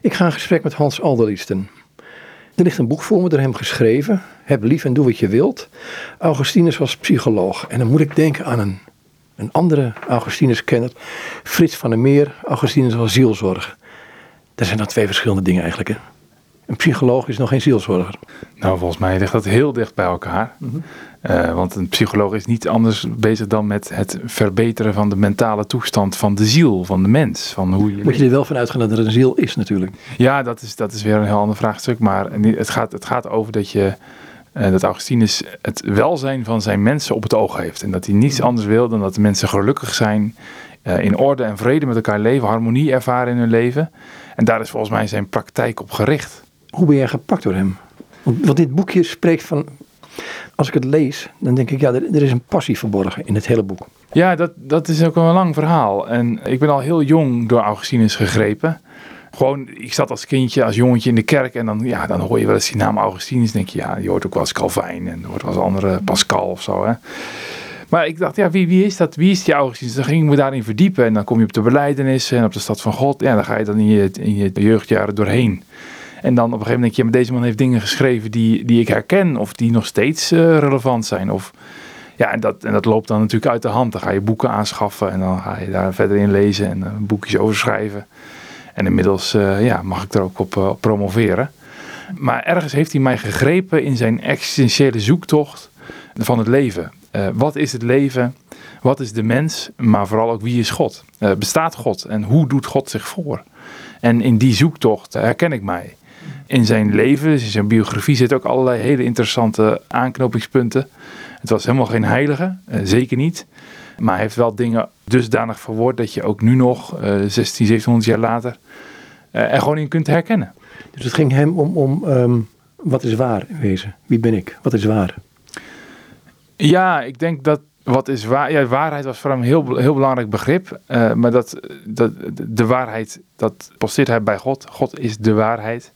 Ik ga in gesprek met Hans Alderliesten. Er ligt een boek voor me door hem geschreven. Heb lief en doe wat je wilt. Augustinus was psycholoog. En dan moet ik denken aan een, een andere Augustinus-kenner. Frits van der Meer. Augustinus was zielzorger. Dat zijn dan twee verschillende dingen eigenlijk. Hè? Een psycholoog is nog geen zielzorger. Nou, volgens mij ligt dat heel dicht bij elkaar. Eh, want een psycholoog is niet anders bezig dan met het verbeteren van de mentale toestand van de ziel, van de mens. Van hoe je Moet je er wel van uitgaan dat er een ziel is natuurlijk. Ja, dat is, dat is weer een heel ander vraagstuk. Maar het gaat, het gaat over dat je. eh, dat Augustinus het welzijn van zijn mensen op het oog heeft. En dat hij niets anders wil dan dat de mensen gelukkig zijn. eh, in orde en vrede met elkaar leven, harmonie ervaren in hun leven. En daar is volgens mij zijn praktijk op gericht. Hoe ben jij gepakt door hem? Want, want dit boekje spreekt van. Als ik het lees, dan denk ik, ja, er, is een passie verborgen in het hele boek. Ja, dat, dat is ook een lang verhaal. En ik ben al heel jong door Augustinus gegrepen. Gewoon, ik zat als kindje, als jongetje in de kerk en dan, ja, dan hoor je wel eens die naam Augustinus. denk je, ja, je hoort ook wel eens Calvijn en je hoort wel eens andere Pascal of zo. Hè. Maar ik dacht, ja, wie, wie is dat? Wie is die Augustinus? Dan ging ik me daarin verdiepen en dan kom je op de belijdenis en op de stad van God. Ja, dan ga je dan in je jeugdjaren doorheen. En dan op een gegeven moment denk je, ja, maar deze man heeft dingen geschreven die, die ik herken of die nog steeds eh, relevant zijn. Of, ja, en dat, en dat loopt dan natuurlijk uit de hand. Dan ga je boeken aanschaffen en dan ga je daar verder in lezen en uh, boekjes over schrijven. En inmiddels uh, ja, mag ik er ook op, promoveren. Maar ergens heeft hij mij gegrepen in zijn existentiële zoektocht van het leven. Wat is het leven? Wat is de mens? Maar vooral ook wie is God? bestaat God? En hoe doet God zich voor? En in die zoektocht herken ik mij. In zijn leven, dus in zijn biografie, zitten ook allerlei hele interessante aanknopingspunten. Het was helemaal geen heilige, zeker niet. Maar hij heeft wel dingen dusdanig verwoord dat je ook nu nog, uh, 16, 1700 jaar later, uh, er gewoon in kunt herkennen. Dus het ging hem om, om um, wat is waar in wezen? Wie ben ik? Wat is waar? Ja, ik denk dat wat is waar. Ja, waarheid was voor hem een heel, heel belangrijk begrip. Uh, maar dat, dat, de waarheid, dat posteert hij bij God. God is de waarheid.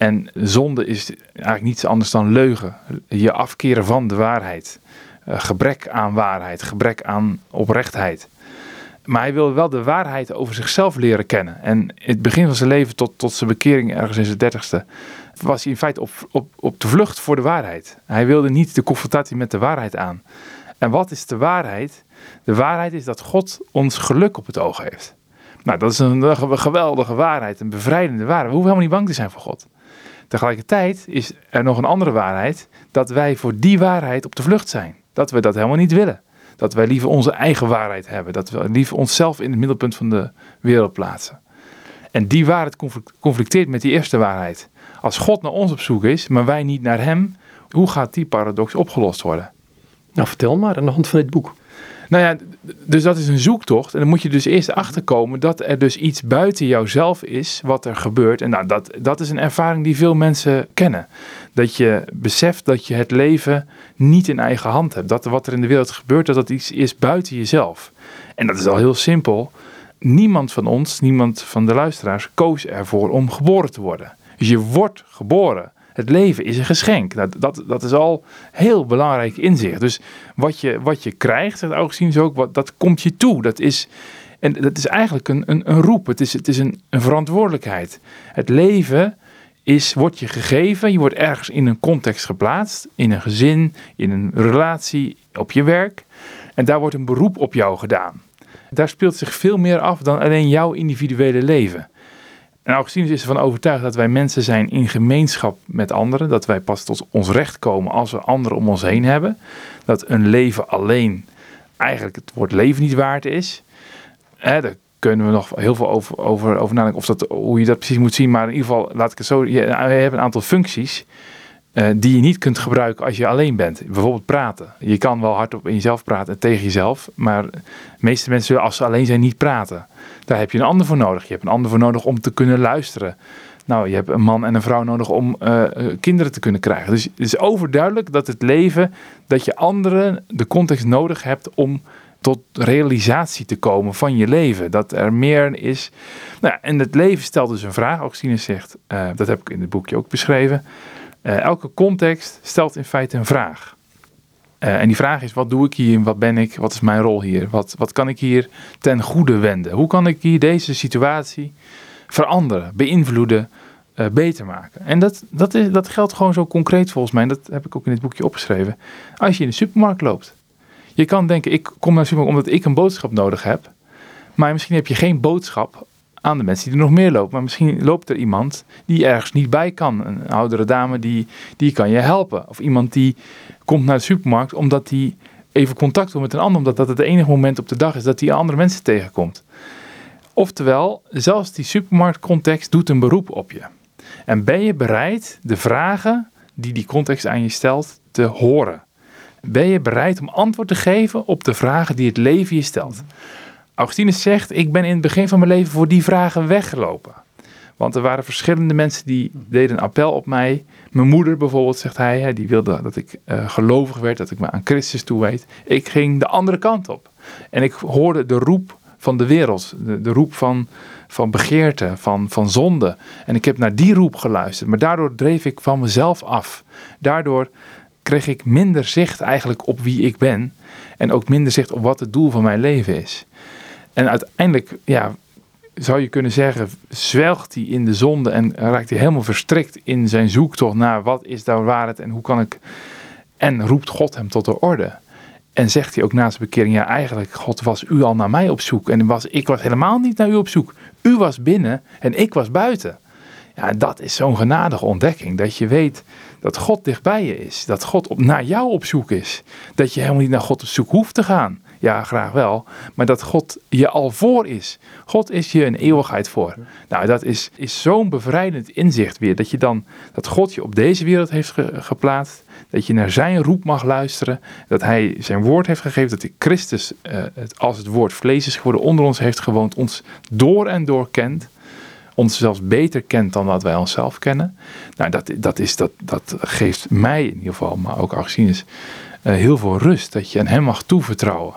En zonde is eigenlijk niets anders dan leugen. Je afkeren van de waarheid. Uh, gebrek aan waarheid, gebrek aan oprechtheid. Maar hij wilde wel de waarheid over zichzelf leren kennen. En in het begin van zijn leven, tot, tot zijn bekering ergens in zijn dertigste, was hij in feite op, op, op de vlucht voor de waarheid. Hij wilde niet de confrontatie met de waarheid aan. En wat is de waarheid? De waarheid is dat God ons geluk op het oog heeft. Nou, dat is een geweldige waarheid, een bevrijdende waarheid. We hoeven helemaal niet bang te zijn voor God. Tegelijkertijd is er nog een andere waarheid, dat wij voor die waarheid op de vlucht zijn. Dat we dat helemaal niet willen. Dat wij liever onze eigen waarheid hebben. Dat we liever onszelf in het middelpunt van de wereld plaatsen. En die waarheid conflicteert met die eerste waarheid. Als God naar ons op zoek is, maar wij niet naar Hem, hoe gaat die paradox opgelost worden? Nou, vertel maar aan de hand van dit boek. Nou ja, dus dat is een zoektocht. En dan moet je dus eerst achterkomen dat er dus iets buiten jouzelf is wat er gebeurt. En nou, dat, dat is een ervaring die veel mensen kennen. Dat je beseft dat je het leven niet in eigen hand hebt. Dat wat er in de wereld gebeurt, dat dat iets is buiten jezelf. En dat is al heel simpel. Niemand van ons, niemand van de luisteraars, koos ervoor om geboren te worden. Dus je wordt geboren. Het leven is een geschenk. Dat, dat, dat is al heel belangrijk inzicht. Dus wat je, wat je krijgt, zegt Augustinus ook, wat, dat komt je toe. Dat is, en dat is eigenlijk een, een, een roep. Het is, het is een, een verantwoordelijkheid. Het leven is, wordt je gegeven. Je wordt ergens in een context geplaatst. In een gezin, in een relatie, op je werk. En daar wordt een beroep op jou gedaan. Daar speelt zich veel meer af dan alleen jouw individuele leven. En Augustinus is ervan overtuigd dat wij mensen zijn in gemeenschap met anderen. Dat wij pas tot ons recht komen als we anderen om ons heen hebben. Dat een leven alleen eigenlijk het woord leven niet waard is. Hè, daar kunnen we nog heel veel over, over, over nadenken of dat, hoe je dat precies moet zien. Maar in ieder geval, laat ik het zo. Je, je hebt een aantal functies uh, die je niet kunt gebruiken als je alleen bent. Bijvoorbeeld praten. Je kan wel hardop in jezelf praten tegen jezelf. Maar de meeste mensen zullen als ze alleen zijn niet praten. Daar heb je een ander voor nodig. Je hebt een ander voor nodig om te kunnen luisteren. Nou, je hebt een man en een vrouw nodig om uh, kinderen te kunnen krijgen. Dus het is overduidelijk dat het leven, dat je anderen de context nodig hebt om tot realisatie te komen van je leven. Dat er meer is. Nou, en het leven stelt dus een vraag. Augustinus zegt, uh, dat heb ik in het boekje ook beschreven. Elke context stelt in feite een vraag. Uh, en die vraag is: wat doe ik hier? Wat ben ik? Wat is mijn rol hier? Wat, wat kan ik hier ten goede wenden? Hoe kan ik hier deze situatie veranderen, beïnvloeden, uh, beter maken. En dat, dat, is, dat geldt gewoon zo concreet volgens mij. En dat heb ik ook in dit boekje opgeschreven. Als je in de supermarkt loopt. Je kan denken, ik kom naar de supermarkt omdat ik een boodschap nodig heb. Maar misschien heb je geen boodschap aan de mensen die er nog meer lopen. Maar misschien loopt er iemand die ergens niet bij kan. Een oudere dame die, die kan je helpen. Of iemand die komt naar de supermarkt omdat die even contact wil met een ander. Omdat dat het enige moment op de dag is dat hij andere mensen tegenkomt. Oftewel, zelfs die supermarktcontext doet een beroep op je. En ben je bereid de vragen die die context aan je stelt te horen? Ben je bereid om antwoord te geven op de vragen die het leven je stelt? Augustinus zegt, ik ben in het begin van mijn leven voor die vragen weggelopen. Want er waren verschillende mensen die deden een appel op mij. Mijn moeder bijvoorbeeld, zegt hij, die wilde dat ik uh, gelovig werd, dat ik me aan Christus toewijd. Ik ging de andere kant op. En ik hoorde de roep van de wereld, de, de roep van, van begeerte, van, van zonde. En ik heb naar die roep geluisterd, maar daardoor dreef ik van mezelf af. Daardoor kreeg ik minder zicht eigenlijk op wie ik ben en ook minder zicht op wat het doel van mijn leven is. En uiteindelijk, ja, zou je kunnen zeggen, zwelgt hij in de zonde en raakt hij helemaal verstrikt in zijn zoektocht naar wat is daar waarheid en hoe kan ik. En roept God hem tot de orde. En zegt hij ook na zijn bekering, ja eigenlijk, God was u al naar mij op zoek. En was, ik was helemaal niet naar u op zoek. U was binnen en ik was buiten. Ja, dat is zo'n genadige ontdekking. Dat je weet dat God dichtbij je is. Dat God op, naar jou op zoek is. Dat je helemaal niet naar God op zoek hoeft te gaan. Ja, graag wel. Maar dat God je al voor is. God is je een eeuwigheid voor. Nou, dat is, is zo'n bevrijdend inzicht weer. Dat je dan, dat God je op deze wereld heeft geplaatst. Dat je naar zijn roep mag luisteren. Dat hij zijn woord heeft gegeven. Dat hij Christus, uh, het, als het woord vlees is geworden, onder ons heeft gewoond. Ons door en door kent ons zelfs beter kent dan dat wij onszelf kennen. Nou, dat, dat, is, dat, dat geeft mij in ieder geval, maar ook Augustinus, uh, heel veel rust. Dat je aan hem mag toevertrouwen.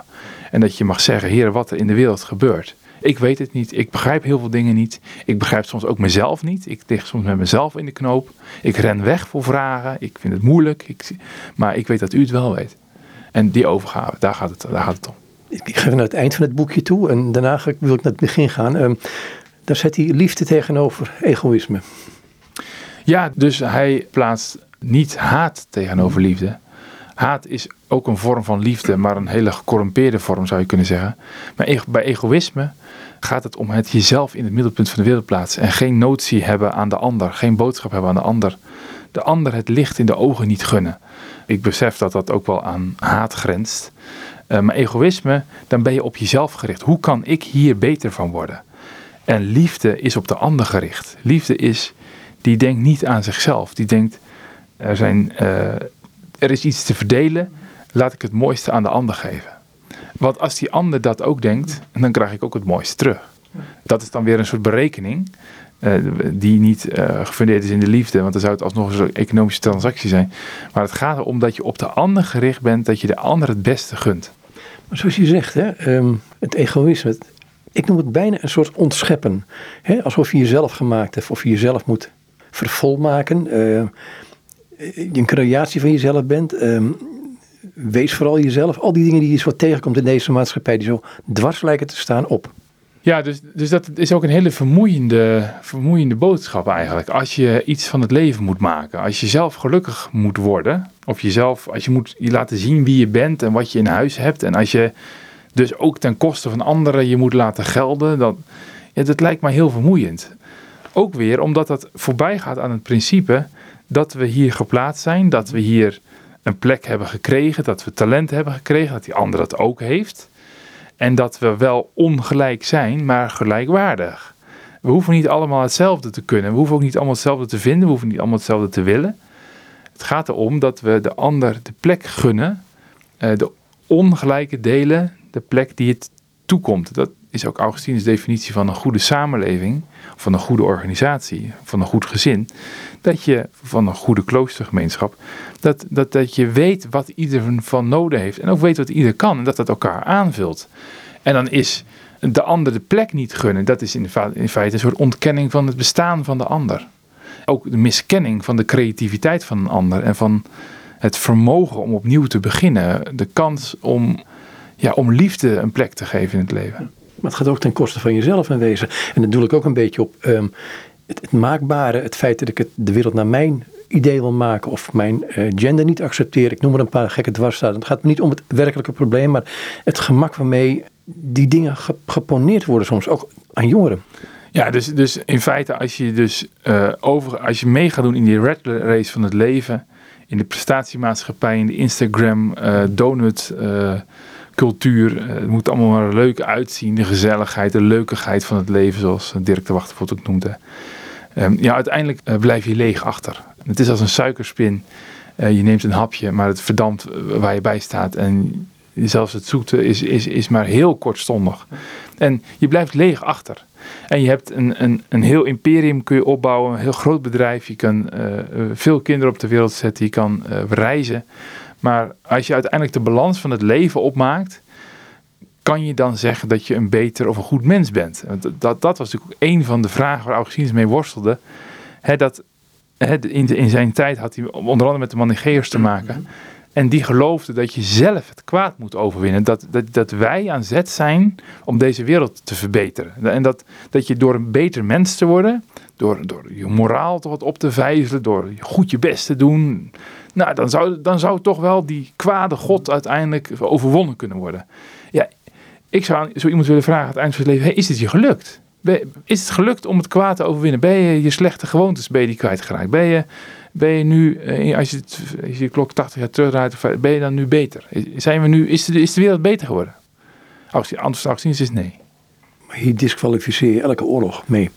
En dat je mag zeggen, Heer, wat er in de wereld gebeurt. Ik weet het niet. Ik begrijp heel veel dingen niet. Ik begrijp soms ook mezelf niet. Ik lig soms met mezelf in de knoop. Ik ren weg voor vragen. Ik vind het moeilijk. Ik, maar ik weet dat u het wel weet. En die overgave, daar gaat het, daar gaat het om. Ik ga naar het eind van het boekje toe. En daarna wil ik naar het begin gaan. Um, daar zet hij liefde tegenover egoïsme. Ja, dus hij plaatst niet haat tegenover liefde. Haat is ook een vorm van liefde, maar een hele gecorrumpeerde vorm zou je kunnen zeggen. Maar bij egoïsme gaat het om het jezelf in het middelpunt van de wereld plaatsen en geen notie hebben aan de ander, geen boodschap hebben aan de ander. De ander het licht in de ogen niet gunnen. Ik besef dat dat ook wel aan haat grenst. Uh, maar egoïsme, dan ben je op jezelf gericht. Hoe kan ik hier beter van worden? En liefde is op de ander gericht. Liefde is, die denkt niet aan zichzelf. Die denkt, er, zijn, uh, er is iets te verdelen, laat ik het mooiste aan de ander geven. Want als die ander dat ook denkt, dan krijg ik ook het mooiste terug. Dat is dan weer een soort berekening. Uh, die niet uh, gefundeerd is in de liefde, want dan zou het alsnog een economische transactie zijn. Maar het gaat erom dat je op de ander gericht bent, dat je de ander het beste gunt. Maar zoals je zegt, hè, um, het egoïsme, ik noem het bijna een soort ontscheppen. Hè? Alsof je jezelf gemaakt hebt of je jezelf moet vervolmaken. Uh, een creatie van jezelf bent. Uh, wees vooral jezelf. Al die dingen die je zo tegenkomt in deze maatschappij, die zo dwars lijken te staan op. Ja, dus, dus dat is ook een hele vermoeiende, vermoeiende boodschap eigenlijk. Als je iets van het leven moet maken, als je zelf gelukkig moet worden, of jezelf, als je moet je laten zien wie je bent en wat je in huis hebt, en als je dus ook ten koste van anderen je moet laten gelden. Dat, ja, dat lijkt mij heel vermoeiend. Ook weer omdat dat voorbij gaat aan het principe dat we hier geplaatst zijn, dat we hier een plek hebben gekregen, dat we talent hebben gekregen, dat die ander dat ook heeft. En dat we wel ongelijk zijn, maar gelijkwaardig. We hoeven niet allemaal hetzelfde te kunnen. We hoeven ook niet allemaal hetzelfde te vinden. We hoeven niet allemaal hetzelfde te willen. Het gaat erom dat we de ander de plek gunnen, eh, de ongelijke delen, de plek die het toekomt. Dat is ook Augustinus' definitie van een goede samenleving, van een goede organisatie, van een goed gezin. Dat je van een goede kloostergemeenschap, dat, dat, dat je weet wat ieder van nodig heeft en ook weet wat ieder kan en dat dat elkaar aanvult. En dan is de ander de plek niet gunnen, dat is in feite een soort ontkenning van het bestaan van de ander. Ook de miskenning van de creativiteit van een ander en van het vermogen om opnieuw te beginnen. De kans om ja, om liefde een plek te geven in het leven. Maar het gaat ook ten koste van jezelf in wezen. En dat doe ik ook een beetje op ehm, het, maakbare. Het feit dat ik het, de wereld naar mijn idee wil maken. Of mijn uh, gender niet accepteer. Ik noem er een paar gekke dwarsstaten. Het gaat niet om het werkelijke probleem. Maar het gemak waarmee die dingen geponeerd worden soms. Ook aan jongeren. Ja, dus, dus in feite als je dus uh, over, als je mee gaat doen in die red race van het leven, in de prestatiemaatschappij, in de Instagram, uh, donut cultuur, het moet allemaal maar leuk uitzien, de gezelligheid, de leukigheid van het leven, zoals Dirk de Wachter ook noemde. Um, ja, uiteindelijk blijf je leeg achter. Het is als een suikerspin. je neemt een hapje, maar het verdampt waar je bij staat en zelfs het zoete is, is, is maar heel kortstondig. En je blijft leeg achter. En je hebt een, een, een heel imperium kun je opbouwen, een heel groot bedrijf. Je kan veel kinderen op de wereld zetten, je kan reizen. Maar als je uiteindelijk de balans van het leven opmaakt, kan je dan zeggen dat je een beter of een goed mens bent? Dat, dat was natuurlijk ook een van de vragen waar Augustinus mee worstelde. He, dat, he, in, in zijn tijd had hij onder andere met de Manicheërs te maken. En die geloofde dat je zelf het kwaad moet overwinnen. Dat, dat, dat wij aan zet zijn om deze wereld te verbeteren. En dat, dat je door een beter mens te worden, door, door je moraal toch wat op te vijzelen, door goed je best te doen. Nou, dan zou, dan zou toch wel die kwade God uiteindelijk overwonnen kunnen worden. Ja, ik zou zo iemand willen vragen aan het eind van het leven: hey, is het je gelukt? Is het gelukt om het kwaad te overwinnen? Ben je je slechte gewoontes ben je die kwijtgeraakt? Ben je ben je nu, eh, als je, als je de klok 80 jaar terugdraait, ben je dan nu beter? Zijn we nu, is, de, is de wereld beter geworden? Als je antwoord is nee. Maar hier disqualificeer je elke oorlog mee.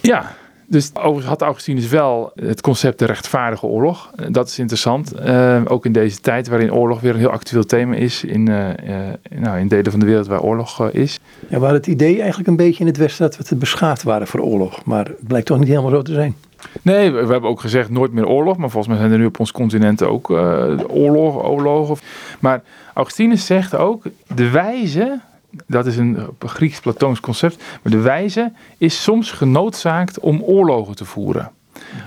Ja, dus overigens had Augustinus wel het concept de rechtvaardige oorlog. Dat is interessant. Uh, ook in deze tijd waarin oorlog weer een heel actueel thema is. In, uh, uh, nou, in delen van de wereld waar oorlog is. Ja, waar het idee eigenlijk een beetje in het Westen dat we te beschaafd waren voor oorlog. Maar het blijkt toch niet helemaal zo te zijn. Nee, we, hebben ook gezegd nooit meer oorlog. Maar volgens mij zijn er nu op ons continent ook oorlog, oorlogen. Maar Augustinus zegt ook, de wijze dat is een Grieks-Platoons concept. Maar de wijze is soms genoodzaakt om oorlogen te voeren.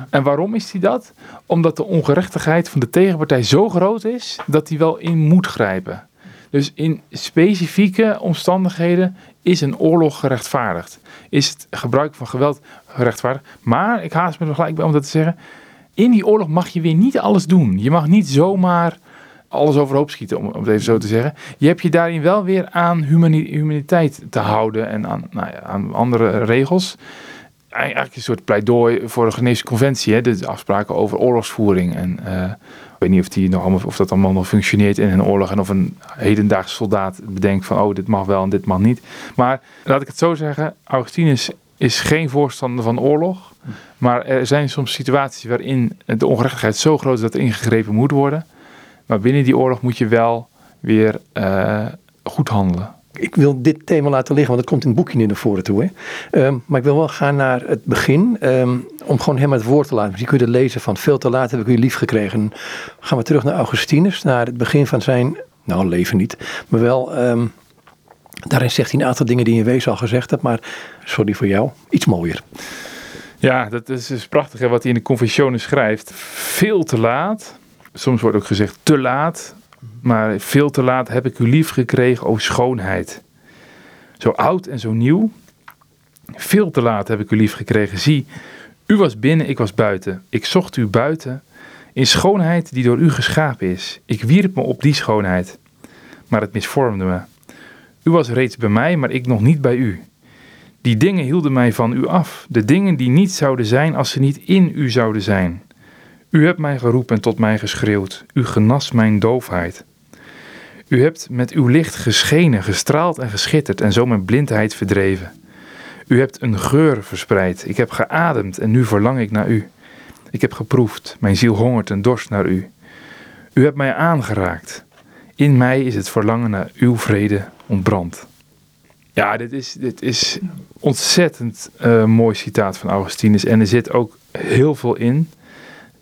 En waarom is hij dat? Omdat de ongerechtigheid van de tegenpartij zo groot is dat hij wel in moet grijpen. Dus in specifieke omstandigheden is een oorlog gerechtvaardigd. Is het gebruik van geweld gerechtvaardigd. Maar ik haast me er gelijk bij om dat te zeggen. In die oorlog mag je weer niet alles doen. Je mag niet zomaar alles overhoop schieten, om, om het even zo te zeggen. Je hebt je daarin wel weer aan humaniteit te houden en aan, nou ja, aan andere regels. Eigenlijk een soort pleidooi voor de Genetische Conventie, hè, de afspraken over oorlogsvoering. En uh, ik weet niet of, die nog allemaal, of dat allemaal nog functioneert in een oorlog en of een hedendaagse soldaat bedenkt van, oh, dit mag wel en dit mag niet. Maar laat ik het zo zeggen, Augustinus is geen voorstander van oorlog. Maar er zijn soms situaties waarin de ongerechtigheid zo groot is dat er ingegrepen moet worden. Maar binnen die oorlog moet je wel weer uh, goed handelen. Ik wil dit thema laten liggen, want het komt in het boekje nu naar voren toe. Hè? Um, maar ik wil wel gaan naar het begin, um, om gewoon hem het woord te laten. Misschien kun je het lezen van veel te laat heb ik u lief gekregen. gaan we terug naar Augustinus, naar het begin van zijn, nou leven niet, maar wel... Um, daarin zegt hij een aantal dingen die je in wezen al gezegd hebt, maar sorry voor jou, iets mooier. Ja, dat is dus prachtig hè, wat hij in de Confessionen schrijft. Veel te laat soms wordt ook gezegd te laat, maar veel te laat heb ik u lief gekregen, o schoonheid. Zo oud en zo nieuw, veel te laat heb ik u lief gekregen. Zie, u was binnen, ik was buiten. Ik zocht u buiten, in schoonheid die door u geschapen is. Ik wierp me op die schoonheid, maar het misvormde me. U was reeds bij mij, maar ik nog niet bij u. Die dingen hielden mij van u af, de dingen die niet zouden zijn als ze niet in u zouden zijn. U hebt mij geroepen en tot mij geschreeuwd. U genas mijn doofheid. U hebt met uw licht geschenen, gestraald en geschitterd en zo mijn blindheid verdreven. U hebt een geur verspreid. Ik heb geademd en nu verlang ik naar u. Ik heb geproefd, mijn ziel hongert en dorst naar u. U hebt mij aangeraakt. In mij is het verlangen naar uw vrede ontbrand. Ja, dit is, dit is ontzettend uh, mooi citaat van Augustinus. En er zit ook heel veel in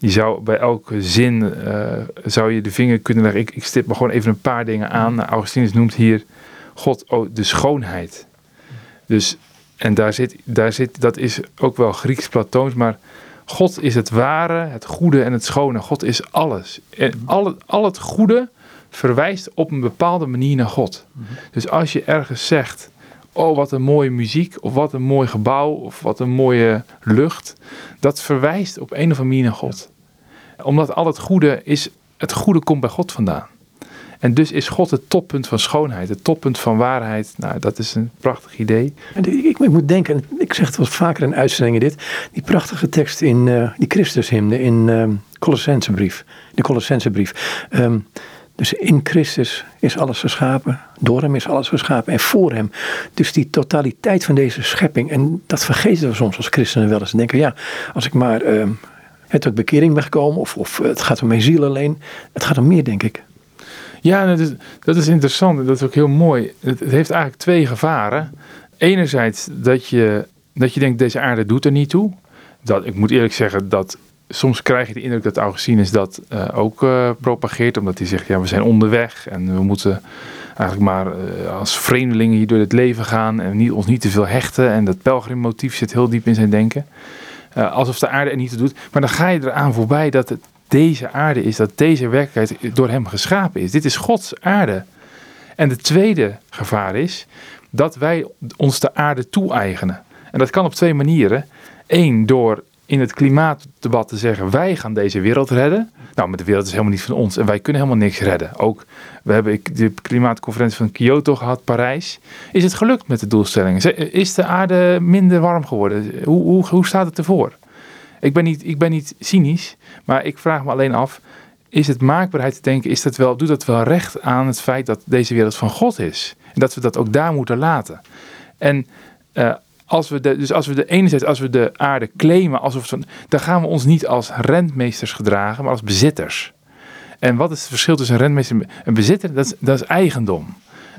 je zou bij elke zin uh, zou je de vinger kunnen leggen. Ik, ik stip me gewoon even een paar dingen aan. Nou, Augustinus noemt hier God oh, de schoonheid. Dus, en daar zit, daar zit, dat is ook wel Grieks-Platoons, maar God is het ware, het goede en het schone. God is alles. En al het, al het goede verwijst op een bepaalde manier naar God. Dus als je ergens zegt, oh wat een mooie muziek, of wat een mooi gebouw, of wat een mooie lucht. Dat verwijst op een of andere manier naar God. Omdat al het goede is, het goede komt bij God vandaan. En dus is God het toppunt van schoonheid, het toppunt van waarheid. Nou, dat is een prachtig idee. Ik, ik moet denken, ik zeg het wel vaker in uitzendingen dit, die prachtige tekst in uh, die Christushymne in uh, Colossensebrief, de Colossensebrief. Um, dus in Christus is alles geschapen, door hem is alles geschapen en voor hem. Dus die totaliteit van deze schepping, en dat vergeten we soms als christenen wel eens. Denken, ja, als ik maar uh, het tot bekering ben gekomen, of, of het gaat om mijn ziel alleen. Het gaat om meer, denk ik. Ja, dat is, dat is interessant en dat is ook heel mooi. Het, heeft eigenlijk twee gevaren. Enerzijds dat je, dat je denkt, deze aarde doet er niet toe. Dat, ik moet eerlijk zeggen dat soms krijg je de indruk dat Augustinus dat uh, ook uh, propageert. Omdat hij zegt, ja, we zijn onderweg en we moeten eigenlijk maar als vreemdelingen hier door het leven gaan. En niet, ons niet te veel hechten. En dat pelgrimmotief zit heel diep in zijn denken. Alsof de aarde er niet toe doet. Maar dan ga je eraan voorbij dat het deze aarde is, dat deze werkelijkheid door hem geschapen is. Dit is Gods aarde. En de tweede gevaar is dat wij ons de aarde toe-eigenen. En dat kan op twee manieren. Eén, door in het klimaatdebat te zeggen: wij gaan deze wereld redden. Nou, maar de wereld is helemaal niet van ons en wij kunnen helemaal niks redden. Ook, we hebben de klimaatconferentie van Kyoto gehad, Parijs. Is het gelukt met de doelstellingen? Is de aarde minder warm geworden? Hoe, hoe, hoe staat het ervoor? Ik ben, niet, ik ben niet cynisch, maar ik vraag me alleen af: is het maakbaarheid te denken, is dat wel, doet dat wel recht aan het feit dat deze wereld van God is? En dat we dat ook daar moeten laten. En uh, als we de, dus als we de enerzijds, als we de aarde claimen, alsof van, dan gaan we ons niet als rentmeesters gedragen, maar als bezitters. En wat is het verschil tussen een rentmeester en een bezitter? Dat is, dat is eigendom.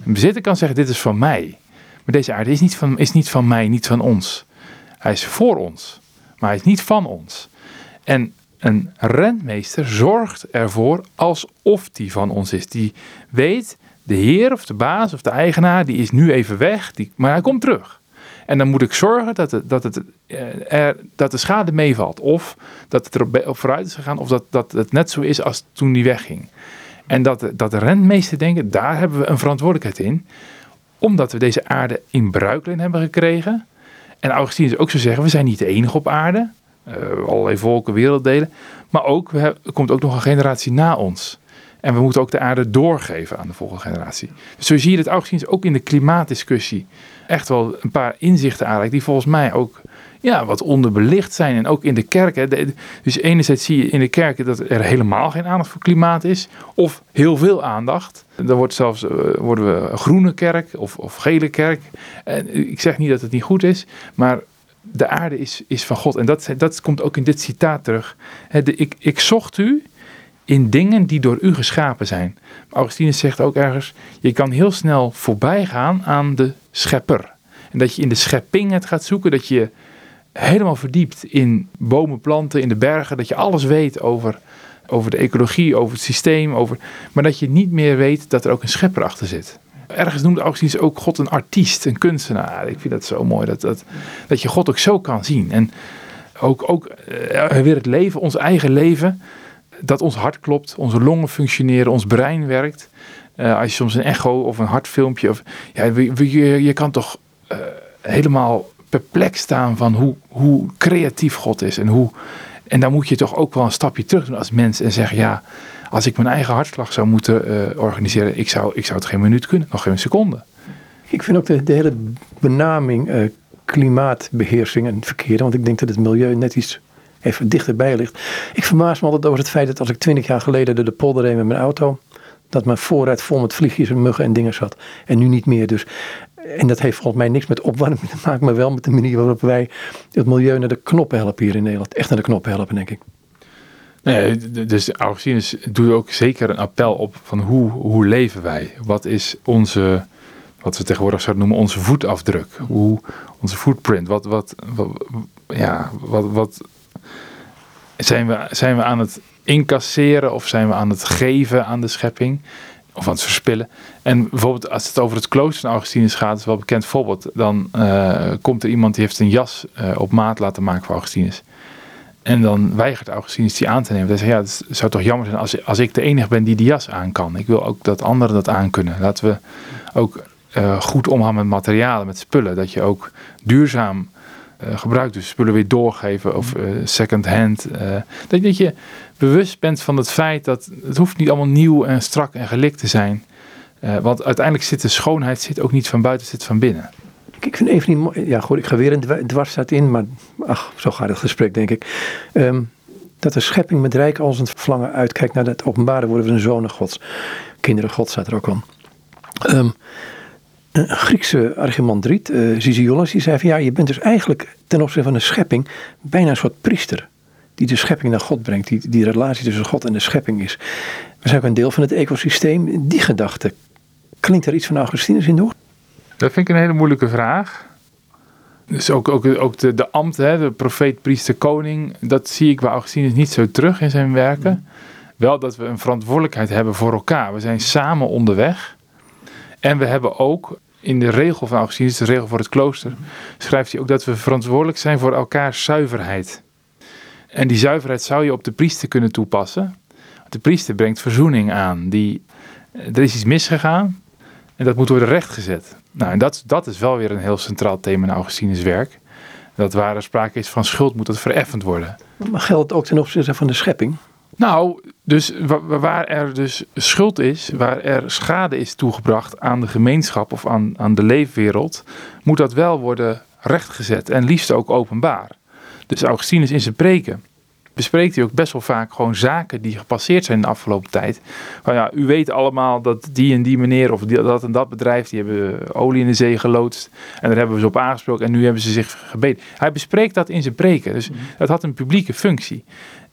Een bezitter kan zeggen: dit is van mij. Maar deze aarde is niet van, is niet van mij, niet van ons. Hij is voor ons maar hij is niet van ons. En een rentmeester zorgt ervoor alsof die van ons is. Die weet, de heer of de baas of de eigenaar, die is nu even weg, die, maar hij komt terug. En dan moet ik zorgen dat, het, dat, het, eh, er, dat de schade meevalt. Of dat het erop vooruit is gegaan. Of dat, dat het net zo is als toen die wegging. En dat, dat de rentmeester denken, daar hebben we een verantwoordelijkheid in. Omdat we deze aarde in bruikleen hebben gekregen. En Augustinus ook zo zeggen, we zijn niet de enige op aarde. Uh, allerlei volken, werelddelen. Maar ook, er komt ook nog een generatie na ons. En we moeten ook de aarde doorgeven aan de volgende generatie. Dus zo zie je dat Augustinus ook in de klimaatdiscussie echt wel een paar inzichten aanreikt. Die volgens mij ook ja, wat onderbelicht zijn. En ook in de kerken. Dus enerzijds zie je in de kerken dat er helemaal geen aandacht voor klimaat is. Of heel veel aandacht. Dan wordt zelfs, uh, worden we een groene kerk of, of gele kerk. En ik zeg niet dat het niet goed is. Maar de aarde is, is van God. En dat, dat komt ook in dit citaat terug. ik, ik zocht u in dingen die door u geschapen zijn. Augustinus zegt ook ergens, je kan heel snel voorbij gaan aan de schepper. En dat je in de schepping het gaat zoeken, dat je helemaal verdiept in bomen, planten, in de bergen, dat je alles weet over, over de ecologie, over het systeem, over, maar dat je niet meer weet dat er ook een schepper achter zit. Ergens noemt Augustinus ook God een artiest, een kunstenaar. Ik vind dat zo mooi, dat, dat, dat je God ook zo kan zien. En ook, ook uh, weer het leven, ons eigen leven, dat ons hart klopt, onze longen functioneren, ons brein werkt. Uh, als je soms een echo of een hartfilmpje, of, ja, je, je kan toch uh, helemaal perplex staan van hoe, hoe creatief God is. En, hoe, en dan moet je toch ook wel een stapje terug doen als mens en zeggen: ja, als ik mijn eigen hartslag zou moeten uh, organiseren, ik zou, ik zou het geen minuut kunnen, nog geen seconde. Ik vind ook de, de hele benaming klimaatbeheersing een verkeerde, want ik denk dat het milieu net iets even dichterbij ligt. Ik verbaas me altijd over het feit dat als ik twintig jaar geleden door de polder reed met mijn auto, dat mijn voorruit vol met vliegjes en muggen en dingen zat. En nu niet meer. Dus en dat heeft volgens mij niks met opwarming te maken, maar wel met de manier waarop wij het milieu naar de knoppen helpen hier in Nederland. Echt naar de knoppen helpen, denk ik. Nee, dus Augustinus doet ook zeker een appel op van hoe, hoe leven wij? Wat is onze, wat we tegenwoordig zouden noemen, onze voetafdruk? Hoe, onze footprint? Wat, wat ja, wat, wat zijn, we, zijn we aan het incasseren of zijn we aan het geven aan de schepping? of aan het verspillen. En bijvoorbeeld als het over het klooster van Augustinus gaat, is wel bekend voorbeeld. Dan uh, komt er iemand die heeft een jas uh, op maat laten maken voor Augustinus. En dan weigert Augustinus die aan te nemen. Hij zegt, ja, het zou toch jammer zijn als, als ik de enige ben die die jas aan kan. Ik wil ook dat anderen dat aan kunnen. Laten we ook uh, goed omgaan met materialen, met spullen. Dat je ook duurzaam gebruikt. Dus spullen weer doorgeven of uh, second hand. dat, dat je bewust bent van het feit dat het hoeft niet allemaal nieuw en strak en gelikt te zijn. want uiteindelijk zit de schoonheid zit ook niet van buiten, zit van binnen. Ik vind even niet Ja, goed, ik ga weer een dwarsstaat in, maar ach, zo gaat het gesprek, denk ik. Um, dat de schepping met rijk als een verlangen uitkijkt naar het openbare worden van de zonen gods. Kinderen gods staat er ook al. Um, een Griekse archimandriet, uh, die zei van ja, je bent dus eigenlijk ten opzichte van de schepping bijna een soort priester. Die de schepping naar God brengt, die, die relatie tussen God en de schepping is. We zijn ook een deel van het ecosysteem. Die gedachte, klinkt er iets van Augustinus in door? Dat vind ik een hele moeilijke vraag. Dus ook, ook, ook de, de ambt, hè, de profeet, priester, koning, dat zie ik bij Augustinus niet zo terug in zijn werken. Wel dat we een verantwoordelijkheid hebben voor elkaar. We zijn samen onderweg. En we hebben ook in de regel van Augustinus, de regel voor het klooster, schrijft hij ook dat we verantwoordelijk zijn voor elkaars zuiverheid. En die zuiverheid zou je op de priester kunnen toepassen. De priester brengt verzoening aan. Die, er is iets misgegaan en dat moet worden rechtgezet. Nou, en dat, dat is wel weer een heel centraal thema in Augustinus werk. Dat waar er sprake is van schuld, moet dat vereffend worden. Maar geldt het ook ten opzichte van de schepping? Nou, dus waar er dus schuld is, waar er schade is toegebracht aan de gemeenschap of aan, aan de leefwereld, moet dat wel worden rechtgezet en liefst ook openbaar. Dus Augustinus in zijn preken bespreekt hij ook best wel vaak gewoon zaken die gepasseerd zijn de afgelopen tijd. Van ja, u weet allemaal dat die en die meneer of die, dat en dat bedrijf, die hebben olie in de zee geloodst. En daar hebben we ze op aangesproken en nu hebben ze zich gebeten. Hij bespreekt dat in zijn preken. Dus mhm. dat had een publieke functie.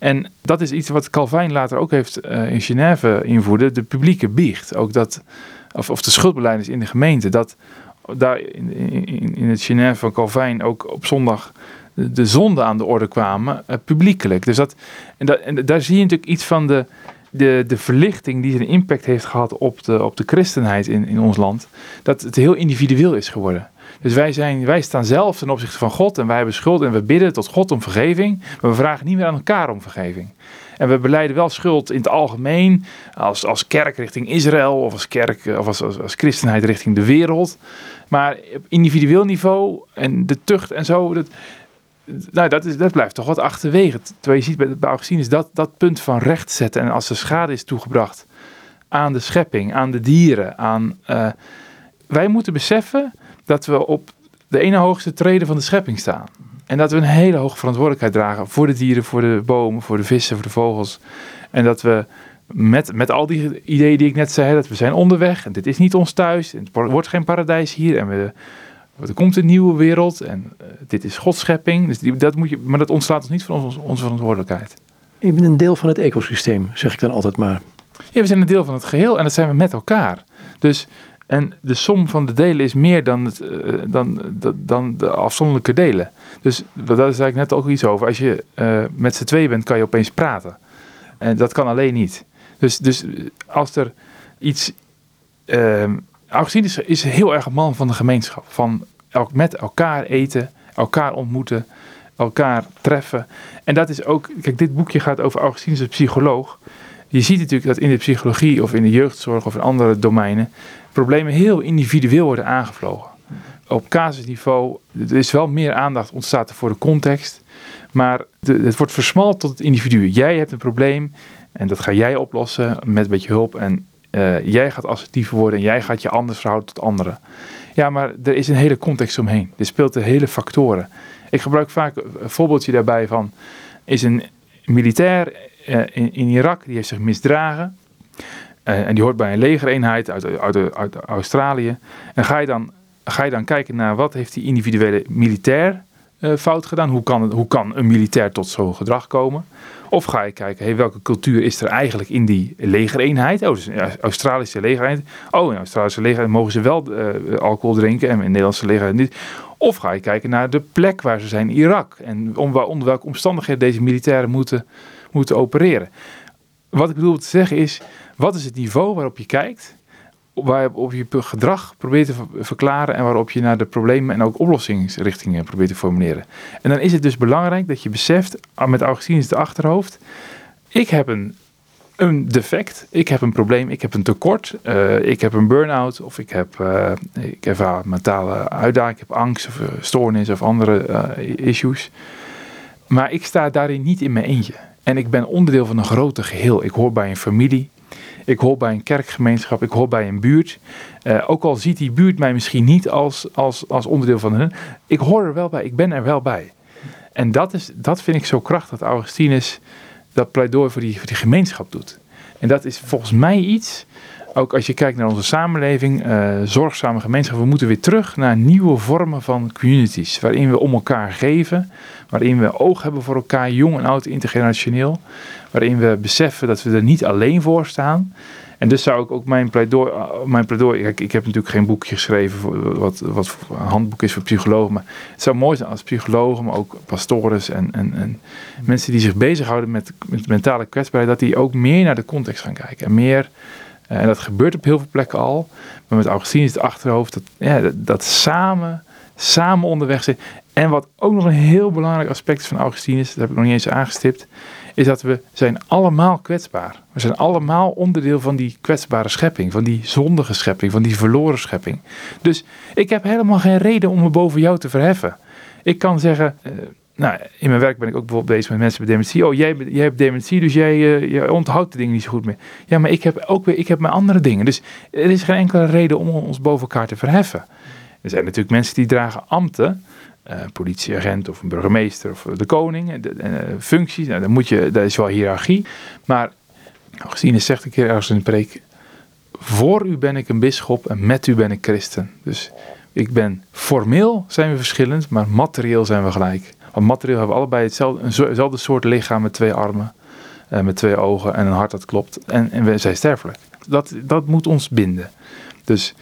En dat is iets wat Calvijn later ook heeft uh, in Genève invoerde, de publieke biecht. Ook dat, of, of de schuldbeleiders in de gemeente, dat daar in, in, in het Genève van Calvijn ook op zondag de zonde aan de orde kwamen, uh, publiekelijk. Dus dat, en, dat, en daar zie je natuurlijk iets van de, de, de verlichting die een impact heeft gehad op de, op de christenheid in, in ons land. Dat het heel individueel is geworden. Dus wij, zijn, wij staan zelf ten opzichte van God en wij hebben schuld en we bidden tot God om vergeving. Maar we vragen niet meer aan elkaar om vergeving. En we beleiden wel schuld in het algemeen, als, als kerk richting Israël of als kerk of als, als, christenheid richting de wereld. Maar op individueel niveau en de tucht en zo, dat, nou, dat, is, dat blijft toch wat achterwege. Terwijl je ziet bij, bij Augustinus dat, dat punt van recht zetten. En als er schade is toegebracht aan de schepping, aan de dieren, aan... Uh, wij moeten beseffen dat we op de ene hoogste treden van de schepping staan. En dat we een hele hoge verantwoordelijkheid dragen voor de dieren, voor de bomen, voor de vissen, voor de vogels. En dat we met, met al die ideeën die ik net zei, dat we zijn onderweg en dit is niet ons thuis. En het wordt geen paradijs hier en we er komt een nieuwe wereld en uh, dit is Gods schepping. Dus die, dat moet je, maar dat ontslaat ons niet van ons, onze verantwoordelijkheid. Je bent een deel van het ecosysteem, zeg ik dan altijd maar. Ja, we zijn een deel van het geheel en dat zijn we met elkaar. Dus, en de som van de delen is meer dan, het, uh, dan, dan de afzonderlijke delen. Dus dat is eigenlijk net ook iets over. Als je uh, met z'n twee bent, kan je opeens praten. En dat kan alleen niet. Dus, dus als er iets ehm, Augustinus is heel erg een man van de gemeenschap. Van elk, met elkaar eten, elkaar ontmoeten, elkaar treffen. En dat is ook, kijk, dit boekje gaat over Augustinus psycholoog. Je ziet natuurlijk dat in de psychologie of in de jeugdzorg of in andere domeinen problemen heel individueel worden aangevlogen. Op casusniveau, er is wel meer aandacht ontstaat voor de context, maar het wordt versmalt tot het individu. Jij hebt een probleem en dat ga jij oplossen met een beetje hulp en uh, jij gaat assertiever worden en jij gaat je anders verhouden tot anderen. Ja, maar er is een hele context omheen. Er speelt de hele factoren. Ik gebruik vaak een voorbeeldje daarbij van... is een militair uh, in, in, Irak, die heeft zich misdragen... Uh, en die hoort bij een legereenheid uit, uit, uit Australië. En ga je, dan, ga je dan kijken naar wat heeft die individuele militair uh, fout gedaan? Hoe kan, hoe kan een militair tot zo'n gedrag komen? Of ga je kijken, hey, welke cultuur is er eigenlijk in die legereenheid? Oh, dus Australische legereenheid. Oh, in Australische legereenheid mogen ze wel uh, alcohol drinken en in de Nederlandse legereenheid niet. Of ga je kijken naar de plek waar ze zijn Irak. En om, onder welke omstandigheden deze militairen moeten, moeten opereren. Wat ik bedoel te zeggen is, wat is het niveau waarop je kijkt? waarop je gedrag probeert te verklaren en waarop je naar de problemen en ook oplossingsrichtingen probeert te formuleren. En dan is het dus belangrijk dat je beseft, ah, met Augustinus de achterhoofd, ik heb een een defect. Ik heb een probleem, ik heb een tekort, uh, ik heb een burn-out of ik heb, uh, ik heb uh, mentale uitdaging, ik heb angst of stoornis of andere issues. Maar ik sta daarin niet in mijn eentje. En ik ben onderdeel van een groter geheel. Ik hoor bij een familie, ik hoor bij een kerkgemeenschap, ik hoor bij een buurt. ook al ziet die buurt mij misschien niet als, als, als onderdeel van hun, ik hoor er wel bij, ik ben er wel bij. En dat, is, dat vind ik zo krachtig dat Augustinus dat pleidooi voor die, voor die gemeenschap doet. En dat is volgens mij iets, ook als je kijkt naar onze samenleving, uh, zorgzame gemeenschap, we moeten weer terug naar nieuwe vormen van communities. Waarin we om elkaar geven, waarin we oog hebben voor elkaar, jong en oud, intergenerationeel. Waarin we beseffen dat we er niet alleen voor staan. En dus zou ik ook mijn pleidooi, eh, mijn pleidooi ik, heb natuurlijk geen boekje geschreven voor wat, wat een handboek is voor psychologen, maar het zou mooi zijn als psychologen, maar ook pastores en, en, en mensen die zich bezighouden met, met mentale kwetsbaarheid, dat die ook meer naar de context gaan kijken. En meer, eh, en dat gebeurt op heel veel plekken al, maar met Augustinus is het achterhoofd dat, ja, dat, samen, samen onderweg zijn. En wat ook nog een heel belangrijk aspect is van Augustinus, dat heb ik nog niet eens aangestipt, is dat we zijn allemaal kwetsbaar. We zijn allemaal onderdeel van die kwetsbare schepping, van die zondige schepping, van die verloren schepping. Dus ik heb helemaal geen reden om me boven jou te verheffen. Ik kan zeggen, uh, nou, in mijn werk ben ik ook bijvoorbeeld bezig met mensen met dementie. Oh, jij, hebt dementie, dus jij, uh, jij onthoudt de dingen niet zo goed meer. Ja, maar ik heb ook weer, ik heb mijn andere dingen. Dus er is geen enkele reden om ons boven elkaar te verheffen. Er zijn natuurlijk mensen die dragen ambten uh, politieagent of een burgemeester of de koning, de, de functies, nou, dan moet je, dat is wel hiërarchie. Maar Augustinus zegt een keer ergens in de preek, voor u ben ik een bisschop en met u ben ik christen. Dus ik ben formeel zijn we verschillend, maar materieel zijn we gelijk. Want materieel hebben we allebei hetzelfde, soort lichaam met twee armen, uh, met twee ogen en een hart dat klopt. En, en we zijn sterfelijk. Dat, dat moet ons binden. Dus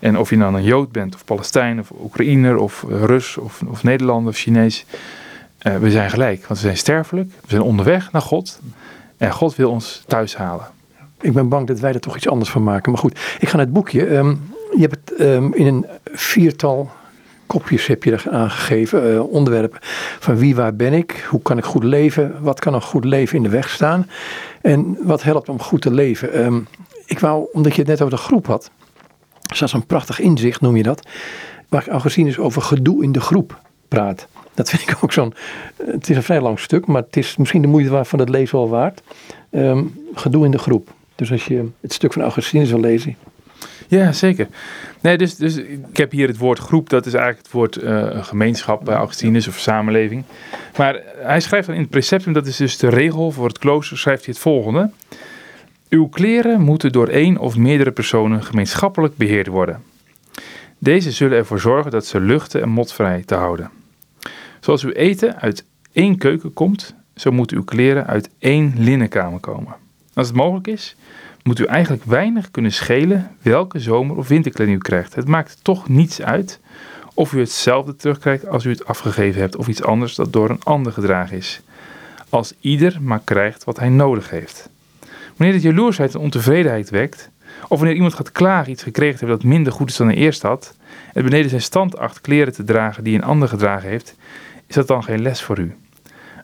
en of je dan een Jood bent, of Palestijn, of Oekraïner, of Rus, of, of Nederlander, of Chinees. Uh, we zijn gelijk, want we zijn sterfelijk. We zijn onderweg naar God. En God wil ons thuis halen. Ik ben bang dat wij er toch iets anders van maken. Maar goed, ik ga naar het boekje. Um, je hebt het um, in een viertal kopjes heb je er aangegeven. Uh, onderwerpen van wie, waar ben ik? Hoe kan ik goed leven? Wat kan een goed leven in de weg staan? En wat helpt om goed te leven? Um, ik wou, omdat je het net over de groep had. Staat zo'n prachtig inzicht, noem je dat. Waar Augustinus over gedoe in de groep praat. Dat vind ik ook zo'n. Eh, het is een vrij lang stuk, maar het is misschien de moeite van het lezen wel waard. Um, gedoe in de groep. Dus als je het stuk van Augustinus wil lezen. Ja, zeker. Nee, dus, dus ik heb hier het woord groep, dat is eigenlijk het woord uh, gemeenschap bij Augustinus of samenleving. Maar hij schrijft dan in het preceptum, dat is dus de regel voor het klooster, schrijft hij het volgende. Uw kleren moeten door één of meerdere personen gemeenschappelijk beheerd worden. Deze zullen ervoor zorgen dat ze luchten en motvrij te houden. Zoals uw eten uit één keuken komt, zo moeten uw kleren uit één linnenkamer komen. Als het mogelijk is, moet u eigenlijk weinig kunnen schelen welke zomer- of winterkleding u krijgt. Het maakt toch niets uit of u hetzelfde terugkrijgt als u het afgegeven hebt of iets anders dat door een ander gedragen is. Als ieder maar krijgt wat hij nodig heeft. Wanneer het jaloersheid en ontevredenheid wekt, of wanneer iemand gaat klagen iets gekregen heeft dat minder goed is dan hij eerst had, en beneden zijn stand acht kleren te dragen die een ander gedragen heeft, is dat dan geen les voor u.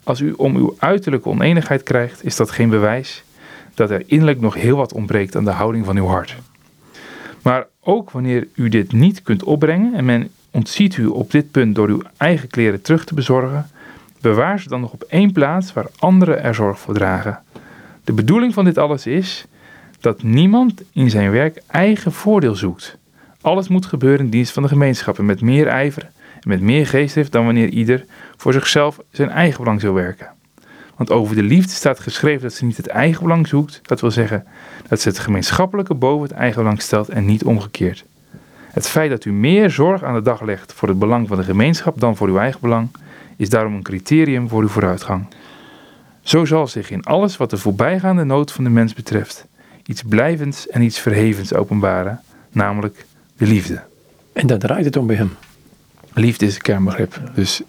Als u om uw uiterlijke oneenigheid krijgt, is dat geen bewijs dat er innerlijk nog heel wat ontbreekt aan de houding van uw hart. Maar ook wanneer u dit niet kunt opbrengen en men ontziet u op dit punt door uw eigen kleren terug te bezorgen, bewaar ze dan nog op één plaats waar anderen er zorg voor dragen. De bedoeling van dit alles is dat niemand in zijn werk eigen voordeel zoekt. Alles moet gebeuren in dienst van de gemeenschap en met meer ijver en met meer geestdrift dan wanneer ieder voor zichzelf zijn eigen belang zou werken. Want over de liefde staat geschreven dat ze niet het eigen belang zoekt, dat wil zeggen dat ze het gemeenschappelijke boven het eigen belang stelt en niet omgekeerd. Het feit dat u meer zorg aan de dag legt voor het belang van de gemeenschap dan voor uw eigen belang, is daarom een criterium voor uw vooruitgang. Zo zal zich in alles wat de voorbijgaande nood van de mens betreft iets blijvends en iets verhevens openbaren, namelijk de liefde. En daar draait het om bij hem. Liefde is een kernbegrip. Dus,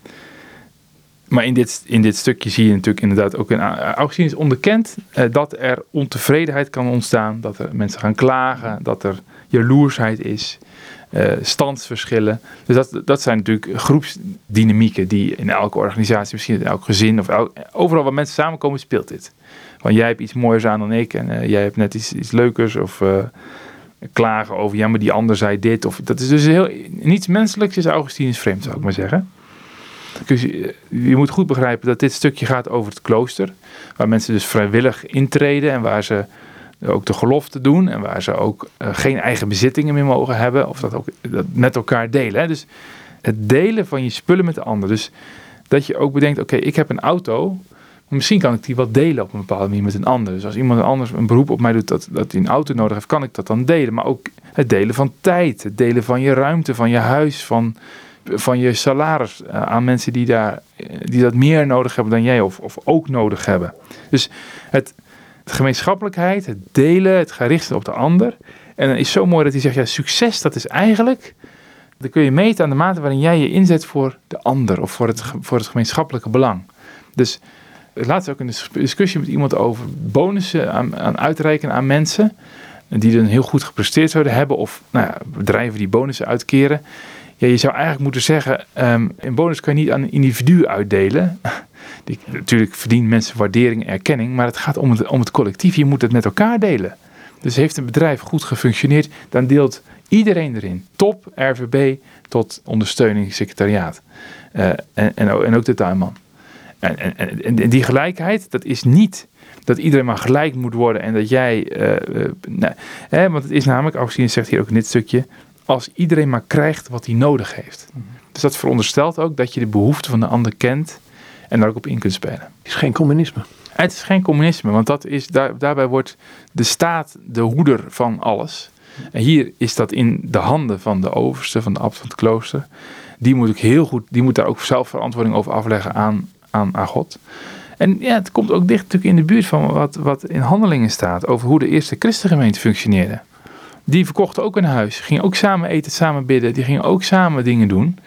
maar in dit, in dit stukje zie je natuurlijk inderdaad ook een. Augustinus onderkent eh, dat er ontevredenheid kan ontstaan, dat er mensen gaan klagen, dat er jaloersheid is. uh, standsverschillen. Dus dat, dat zijn natuurlijk groepsdynamieken die in elke organisatie, misschien in elk gezin of overal waar mensen samenkomen, speelt dit. Want jij hebt iets mooiers aan dan ik en uh, jij hebt net iets, iets leukers of klagen over, ja maar die ander zei dit. Of, dat is dus heel, niets menselijks is Augustinus vreemd zou ik maar zeggen. Dus je, moet goed begrijpen dat dit stukje gaat over het klooster. Waar mensen dus vrijwillig intreden en waar ze ook de gelofte doen. En waar ze ook uh, geen eigen bezittingen meer mogen hebben. Of dat ook dat met elkaar delen. Hè. Dus het delen van je spullen met de ander. Dus dat je ook bedenkt, oké, ik heb een auto. Misschien kan ik die wel delen op een bepaalde manier met een ander. Dus als iemand anders een beroep op mij doet dat, dat hij een auto nodig heeft, kan ik dat dan delen. Maar ook het delen van tijd, het delen van je ruimte, van je huis, van, van je salaris uh, aan mensen die, daar, die dat meer nodig hebben dan jij of, of ook nodig hebben. Dus het, het gemeenschappelijkheid, het delen, het gerichten op de ander. En dan is zo mooi dat hij zegt, ja, succes dat is eigenlijk, dan kun je meten aan de mate waarin jij je inzet voor de ander of voor het, voor het gemeenschappelijke belang. Dus laatst ook een discussie met iemand over bonussen aan, aan uitreiken aan mensen die dan heel goed gepresteerd zouden hebben of nou ja, bedrijven die bonussen uitkeren. Je zou eigenlijk moeten zeggen, um, een bonus kan je niet aan een individu uitdelen. Die, natuurlijk verdienen mensen waardering en erkenning, maar het gaat om het, om het collectief. Je moet het met elkaar delen. Dus heeft een bedrijf goed gefunctioneerd, dan deelt iedereen erin. Top, RVB, tot ondersteuning, secretariaat. Uh, en, en, ook de tuinman. En, en, die gelijkheid, dat is niet dat iedereen maar gelijk moet worden en dat jij. Uh, nee, hè, want het is namelijk, Augustine zegt hier ook in dit stukje, als iedereen maar krijgt wat hij nodig heeft. Dus dat veronderstelt ook dat je de behoeften van de ander kent en daar ook op in kunt spelen. Het is geen communisme. Het is geen communisme, want dat is, daar, daarbij wordt de staat de hoeder van alles. En hier is dat in de handen van de overste, van de abt van het klooster. Die moet, ook heel goed, die moet daar ook zelf verantwoording over afleggen aan, aan, aan God. En ja, het komt ook dicht natuurlijk in de buurt van wat, wat in handelingen staat over hoe de eerste christengemeente functioneerde. Die verkochten ook een huis, gingen ook samen eten, samen bidden, die gingen ook samen dingen doen.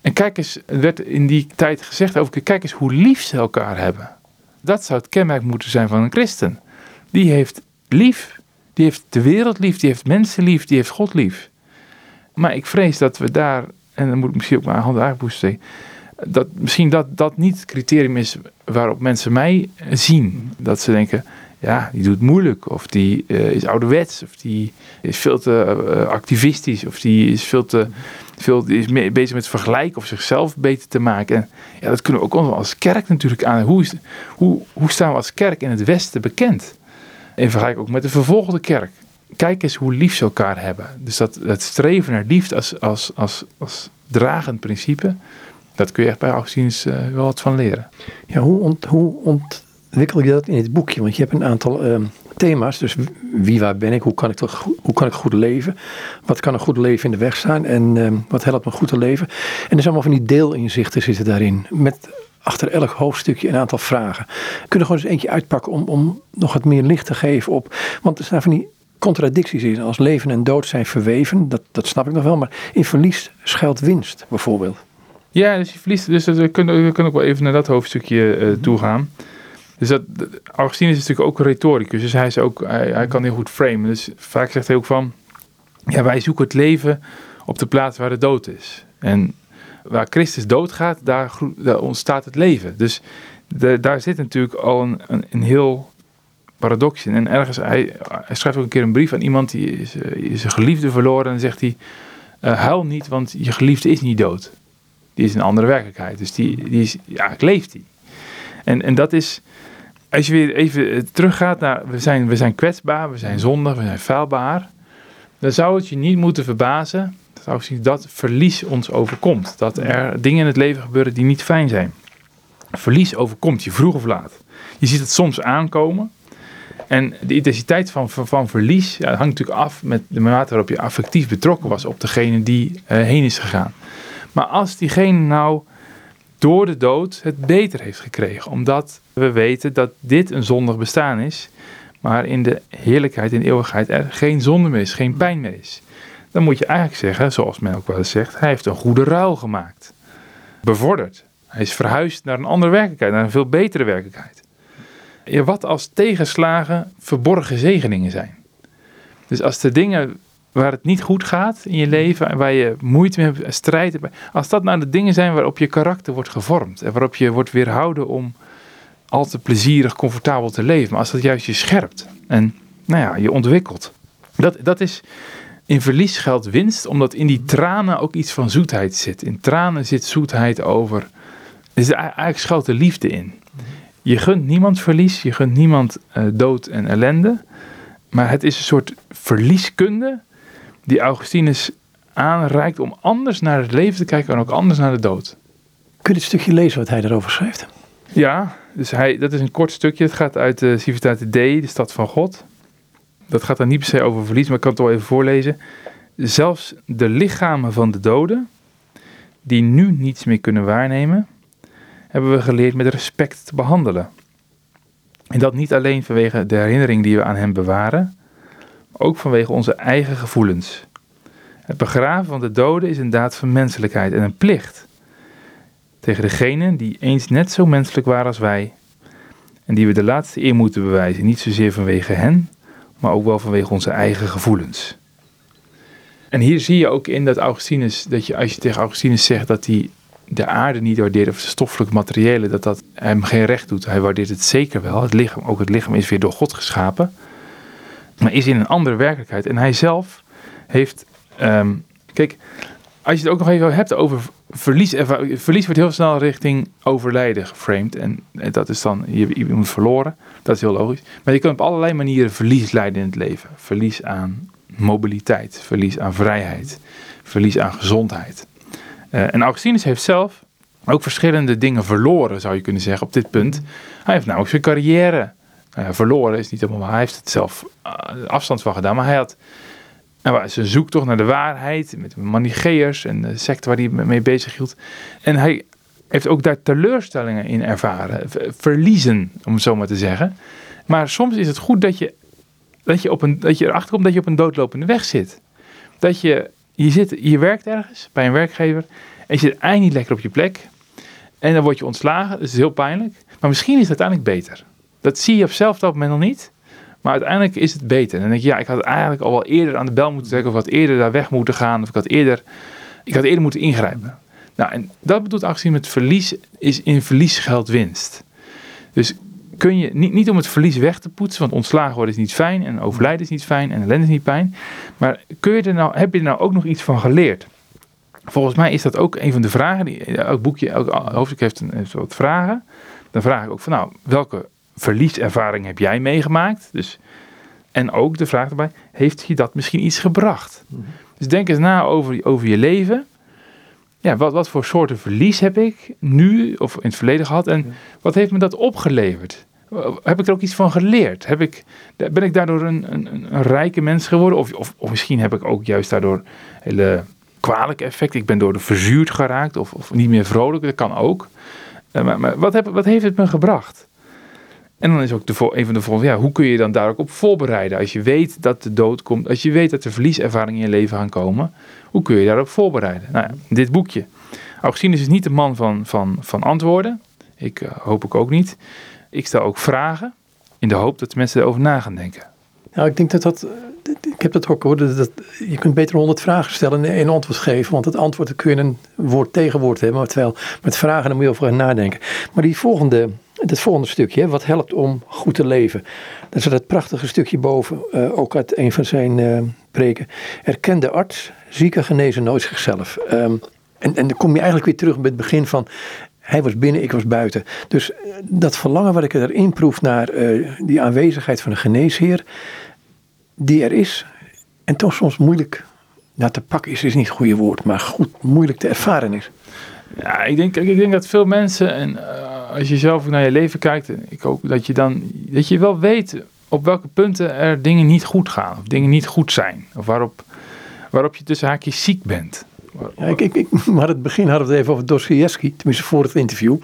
En kijk eens, er werd in die tijd gezegd over, kijk eens hoe lief ze elkaar hebben. Dat zou het kenmerk moeten zijn van een christen. Die heeft lief, die heeft de wereld lief, die heeft mensen lief, die heeft God lief. Maar ik vrees dat we daar, en dan moet ik misschien ook mijn handen aanboesten, dat misschien dat dat niet het criterium is waarop mensen mij zien. Dat ze denken, ja, die doet moeilijk, of die uh, is ouderwets, of die is veel te uh, activistisch, of die is veel te veel is bezig met vergelijken of zichzelf beter te maken. En ja, dat kunnen we ook als kerk natuurlijk aan. Hoe, is, hoe, hoe staan we als kerk in het Westen bekend? In vergelijking ook met de vervolgde kerk. Kijk eens hoe lief ze elkaar hebben. Dus dat, het streven naar liefde als, als, als, als dragend principe, dat kun je echt bij Augustinus uh, wel wat van leren. Ja, hoe, ont, hoe ontwikkel je dat in het boekje? Want je hebt een aantal uh, thema's. Dus wie, waar ben ik? Hoe kan ik, toch, hoe kan ik goed leven? Wat kan een goed leven in de weg staan? En uh, wat helpt me goed te leven? En er zijn allemaal van die deelinzichten zitten daarin. Met achter elk hoofdstukje een aantal vragen. We kunnen gewoon eens eentje uitpakken om, om nog wat meer licht te geven op. Want er staan van die contradicties in. Als leven en dood zijn verweven, dat, dat snap ik nog wel. Maar in verlies schuilt winst, bijvoorbeeld. Ja, dus je verliest. Dus we kunnen, we kunnen ook wel even naar dat hoofdstukje uh, toe gaan. Dus dat, is natuurlijk ook een retoricus. Dus hij, is ook, hij, kan heel goed framen. Dus vaak zegt hij ook van... Ja, wij zoeken het leven op de plaats waar de dood is. En waar Christus doodgaat, daar, daar ontstaat het leven. Dus daar zit natuurlijk al een, een, heel paradox in. En ergens, hij, schrijft ook een keer een brief aan iemand die is, is een geliefde verloren. En dan zegt hij, uh, huil niet, want je geliefde is niet dood. Die is een andere werkelijkheid. Dus die, die is, ja, leeft die. En, en dat is, als je weer even eh, teruggaat naar, we zijn, we zijn kwetsbaar, we zijn zondig, we zijn vuilbaar. Dan zou het je niet moeten verbazen dat dat verlies ons overkomt. Dat er dingen in het leven gebeuren die niet fijn zijn. Verlies overkomt je vroeg of laat. Je ziet het soms aankomen. En de intensiteit van, van, van verlies ja, hangt natuurlijk af met de mate waarop je affectief betrokken was op degene die uh, heen is gegaan. Maar als diegene nou door de dood het beter heeft gekregen. Omdat we weten dat dit een zondig bestaan is. Maar in de heerlijkheid, in de eeuwigheid er geen zonde meer is, geen pijn meer is. Dan moet je eigenlijk zeggen, zoals men ook wel eens zegt, hij heeft een goede ruil gemaakt. Bevorderd. Hij is verhuisd naar een andere werkelijkheid, naar een veel betere werkelijkheid. Wat als tegenslagen verborgen zegeningen zijn. Dus als de dingen waar het niet goed gaat in je leven, waar je moeite mee hebt, strijd hebt, als dat nou de dingen zijn waarop je karakter wordt gevormd en waarop je wordt weerhouden om al te plezierig, comfortabel te leven, maar als dat juist je scherpt en nou ja, je ontwikkelt, dat, dat is in verlies geldt winst, omdat in die tranen ook iets van zoetheid zit. In tranen zit zoetheid over. Er eigenlijk schuilt de liefde in. Je gunt niemand verlies, je gunt niemand uh, dood en ellende. Maar het is een soort verlieskunde die Augustinus aanreikt om anders naar het leven te kijken en ook anders naar de dood. Kun je het stukje lezen wat hij daarover schrijft? Ja, dus hij, dat is een kort stukje. Het gaat uit de Civitate Dei, de stad van God. Dat gaat dan niet per se over verlies, maar ik kan het wel even voorlezen. Zelfs de lichamen van de doden, die nu niets meer kunnen waarnemen, hebben we geleerd met respect te behandelen. En dat niet alleen vanwege de herinnering die we aan hem bewaren, maar ook vanwege onze eigen gevoelens. Het begraven van de doden is een daad van menselijkheid en een plicht tegen degenen die eens net zo menselijk waren als wij en die we de laatste eer moeten bewijzen, niet zozeer vanwege hen, maar ook wel vanwege onze eigen gevoelens. En hier zie je ook in dat Augustinus, dat je als je tegen Augustinus zegt dat hij de aarde niet waardeert of de stoffelijke materiële, dat dat hem geen recht doet. Hij waardeert het zeker wel. Het lichaam, ook het lichaam is weer door God geschapen, maar is in een andere werkelijkheid. En hij zelf heeft, um, kijk, als je het ook nog even hebt over verlies, verlies wordt heel snel richting overlijden geframed. En, dat is dan, je, moet verloren. Dat is heel logisch. Maar je kunt op allerlei manieren verlies leiden in het leven. Verlies aan mobiliteit, verlies aan vrijheid, verlies aan gezondheid. Uh, en Augustinus heeft zelf ook verschillende dingen verloren, zou je kunnen zeggen, op dit punt. Hij heeft namelijk zijn carrière verloren, is niet helemaal waar. Hij heeft het zelf afstand van gedaan, maar hij had nou, zijn zoektocht naar de waarheid met manicheërs en de secte waar hij mee bezig hield. En hij heeft ook daar teleurstellingen in ervaren, verliezen, om het zo maar te zeggen. Maar soms is het goed dat je, dat je, op een, dat je erachter komt dat je op een doodlopende weg zit. Dat je, je, zit, je werkt ergens bij een werkgever en je zit eigenlijk niet lekker op je plek. En dan word je ontslagen, dat is heel pijnlijk. Maar misschien is het uiteindelijk beter. Dat zie je op zelf dat moment nog niet. Maar uiteindelijk is het beter. En dan denk je, ja, ik had eigenlijk al wel eerder aan de bel moeten trekken. Of wat eerder daar weg moeten gaan. Of ik had eerder, ik had eerder moeten ingrijpen. Nou, en dat bedoelt actie met verlies, is in verlies geldt winst. Dus kun je, niet, niet om het verlies weg te poetsen, want ontslagen worden is niet fijn. En overlijden is niet fijn. En ellende is niet pijn. Maar kun je er nou, heb je er nou ook nog iets van geleerd? Volgens mij is dat ook een van de vragen. Die, elk boekje, elk hoofdstuk heeft een, heeft wat vragen. Dan vraag ik ook van, nou, welke verlieservaring heb jij meegemaakt? Dus, en ook de vraag erbij, heeft je dat misschien iets gebracht? Mhm. Dus denk eens na over, over je leven. Ja, wat, wat voor soorten verlies heb ik nu of in het verleden gehad? En wat heeft me dat opgeleverd? Heb ik er ook iets van geleerd? Heb ik, ben ik daardoor een, een, een rijke mens geworden? Of, of, of, misschien heb ik ook juist daardoor hele kwalijke effecten. Ik ben door de verzuurd geraakt of, of niet meer vrolijk. Dat kan ook. Eh, maar, maar wat, heb, wat heeft het me gebracht? En dan is ook een van de volgende, ja, hoe kun je dan daar ook op voorbereiden? Als je weet dat de dood komt, als je weet dat er verlieservaringen in je leven gaan komen, hoe kun je daarop voorbereiden? Nou ja, dit boekje. Augustinus is niet de man van, van, van antwoorden. Ik uh, hoop ook niet. Ik stel ook vragen in de hoop dat mensen erover na gaan denken. Nou, ik denk dat dat, ik heb dat ook hoor, dat, je kunt beter honderd vragen stellen en één antwoord geven, want het antwoord kun je een woord tegenwoord hebben, maar terwijl met vragen dan moet je over nadenken. Maar die volgende het volgende stukje, wat helpt om goed te leven. Dat is dat prachtige stukje boven, uh, ook uit een van zijn uh, preken. Erken de arts, zieken genezen nooit zichzelf. Um, en, en dan kom je eigenlijk weer terug bij het begin van, hij was binnen, ik was buiten. Dus uh, dat verlangen wat ik erin proef naar die aanwezigheid van een geneesheer, die er is, en toch soms moeilijk nou, te pakken is, is niet het goede woord, maar goed, moeilijk te ervaren is. Ja, ik denk, ik denk dat veel mensen, en als je zelf naar je leven kijkt, ik hoop dat je dan dat je wel weet op welke punten er dingen niet goed gaan, of dingen niet goed zijn, of waarop, waarop je tussen haakjes ziek bent. Ja, ik, ik, ik, maar het begin hadden we het even over Dostoevsky, tenminste voor het interview.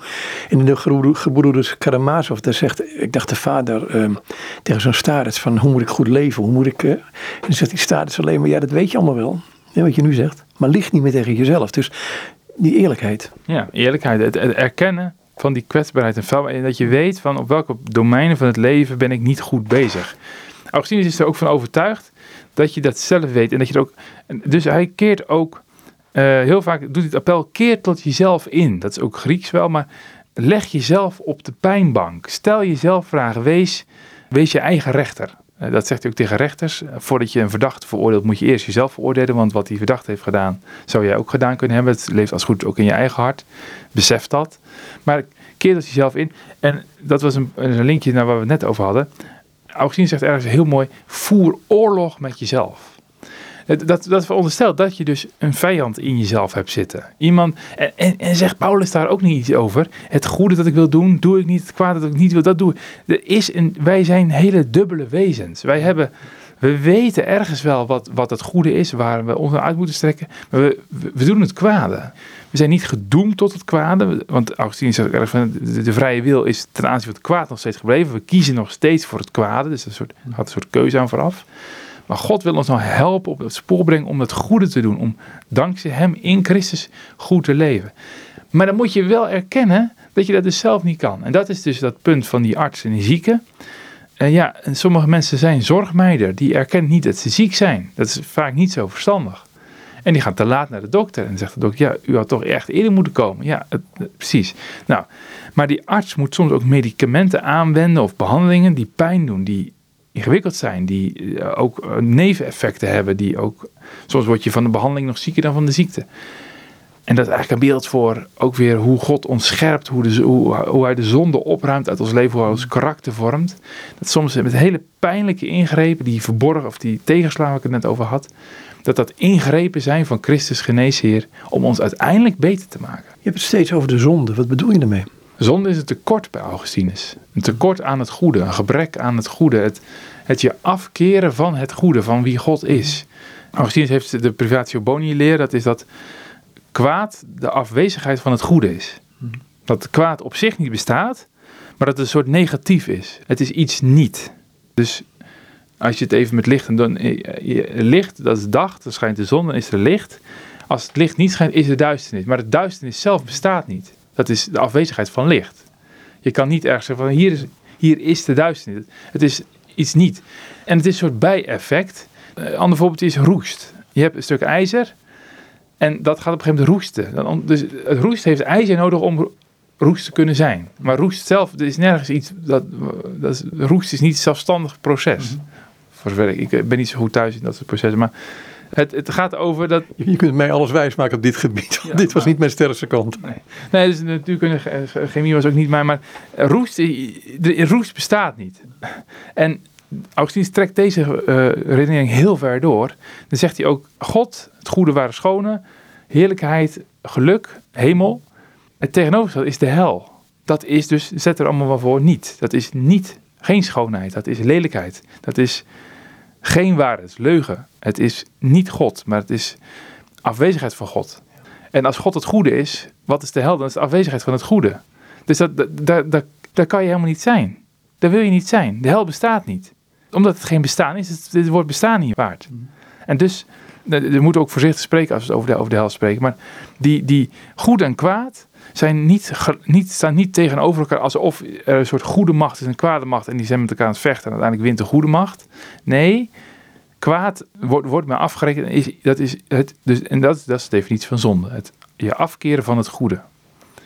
In de gebroeders Karamazov, daar zegt, ik dacht de vader um, tegen zo'n starets van hoe moet ik goed leven, hoe moet ik... Uh, en dan zegt die starets alleen maar, ja dat weet je allemaal wel, hè, wat je nu zegt. Maar ligt niet meer tegen jezelf. Dus die eerlijkheid. Ja, eerlijkheid, het erkennen van die kwetsbaarheid en vuilbaarheid. En dat je weet van op welke domeinen van het leven ben ik niet goed bezig. Augustinus is er ook van overtuigd Dat je dat zelf weet. En dat je er ook, dus hij keert ook, eh, heel vaak doet het appel, keer tot jezelf in. Dat is ook Grieks wel, maar leg jezelf op de pijnbank. Stel jezelf vragen, wees, wees je eigen rechter. Eh, dat zegt hij ook tegen rechters. Voordat je een verdachte veroordeelt, moet je eerst jezelf veroordelen. Want wat die verdachte heeft gedaan, zou jij ook gedaan kunnen hebben. Het leeft als goed ook in je eigen hart. Besef dat. Maar keer dat jezelf in. En dat was een, een linkje naar waar we het net over hadden. Augustine zegt ergens heel mooi: voer oorlog met jezelf. Dat, dat veronderstelt dat je dus een vijand in jezelf hebt zitten. Iemand, en, en, en, zegt Paulus daar ook niet iets over. Het goede dat ik wil doen, doe ik niet. Het kwade dat ik niet wil, dat doe ik. Er is een, wij zijn hele dubbele wezens. Wij hebben, we weten ergens wel wat, wat het goede is, waar we ons naar uit moeten strekken. Maar we, we, doen het kwade. We zijn niet gedoemd tot het kwade. Want Augustine zegt erg van de, vrije wil is ten aanzien van het kwaad nog steeds gebleven. We kiezen nog steeds voor het kwade. Dus een soort, had een soort keuze aan vooraf. Maar God wil ons nou helpen op het spoor brengen om het goede te doen. Om dankzij Hem in Christus goed te leven. Maar dan moet je wel erkennen dat je dat dus zelf niet kan. En dat is dus dat punt van die arts en die zieke. En ja, en sommige mensen zijn zorgmeider. Die erkennen niet dat ze ziek zijn. Dat is vaak niet zo verstandig. En die gaan te laat naar de dokter. En zegt de dokter, ja, u had toch echt eerder moeten komen. Ja, precies. Nou, maar die arts moet soms ook medicamenten aanwenden of behandelingen die pijn doen. Die ingewikkeld zijn, die eh, ook eh, neveneffecten hebben, die ook, soms word je van de behandeling nog zieker dan van de ziekte. En dat is eigenlijk een beeld voor ook weer hoe God ons scherpt, hoe, de, hoe, hoe hij de zonde opruimt uit ons leven, hoe hij ons karakter vormt. Dat soms met hele pijnlijke ingrepen, die verborgen of die tegenslagen waar ik het net over had, dat dat ingrepen zijn van Christus geneesheer om ons uiteindelijk beter te maken. Je hebt het steeds over de zonde, wat bedoel je daarmee? Zonde is een tekort bij Augustinus. Een tekort aan het goede, een gebrek aan het goede. Het, het je afkeren van het goede, van wie God is. Augustinus heeft de privatio boni leer, dat is dat kwaad de afwezigheid van het goede is. Dat kwaad op zich niet bestaat, maar dat het een soort negatief is. Het is iets niet. Dus als je het even met licht en dan licht, dat is dag, dan schijnt de zon, dan is er licht. Als het licht niet schijnt, is er duisternis. Maar de duisternis zelf bestaat niet. Dat is de afwezigheid van licht. Je kan niet ergens zeggen van hier is, hier is de duisternis. Het is iets niet. En het is een soort bijeffect. Een ander voorbeeld is roest. Je hebt een stuk ijzer en dat gaat op een gegeven moment roesten. Dus het roest heeft ijzer nodig om roest te kunnen zijn. Maar roest zelf, er is nergens iets, dat, dat is, roest is niet een zelfstandig proces. Mm Voor zover ik, ik ben niet zo goed thuis in dat soort processen, maar het, het gaat over dat... Je kunt mij alles wijsmaken op dit gebied. dit was niet mijn sterkste kant. Nee, nee dus natuurlijk chemie was ook niet mijn... Maar roest, roest bestaat niet. En Augustinus trekt deze uh, redenering heel ver door. Dan zegt hij ook, God, het goede ware schone, heerlijkheid, geluk, hemel. Het tegenovergestelde is de hel. Dat is dus, zet er allemaal wel voor, niet. Dat is niet, geen schoonheid. Dat is lelijkheid. Dat is geen waarheid, leugen. Het is niet God, maar het is afwezigheid van God. En als God het goede is, wat is de hel? Dan is de afwezigheid van het goede. Dus dat, dat, dat, daar kan je helemaal niet zijn. Daar wil je niet zijn. De hel bestaat niet. Omdat het geen bestaan is, is het woord bestaan niet waard. En dus, we moeten ook voorzichtig spreken als we over de, over de hel spreken. Maar die, die goed en kwaad zijn niet, niet, staan niet tegenover elkaar alsof er een soort goede macht is en kwade macht. En die zijn met elkaar aan het vechten en uiteindelijk wint de goede macht. Nee, kwaad wordt, wordt mij afgerekend. Is, dat is het, dus, en dat, dat is de definitie van zonde. Het je afkeren van het goede.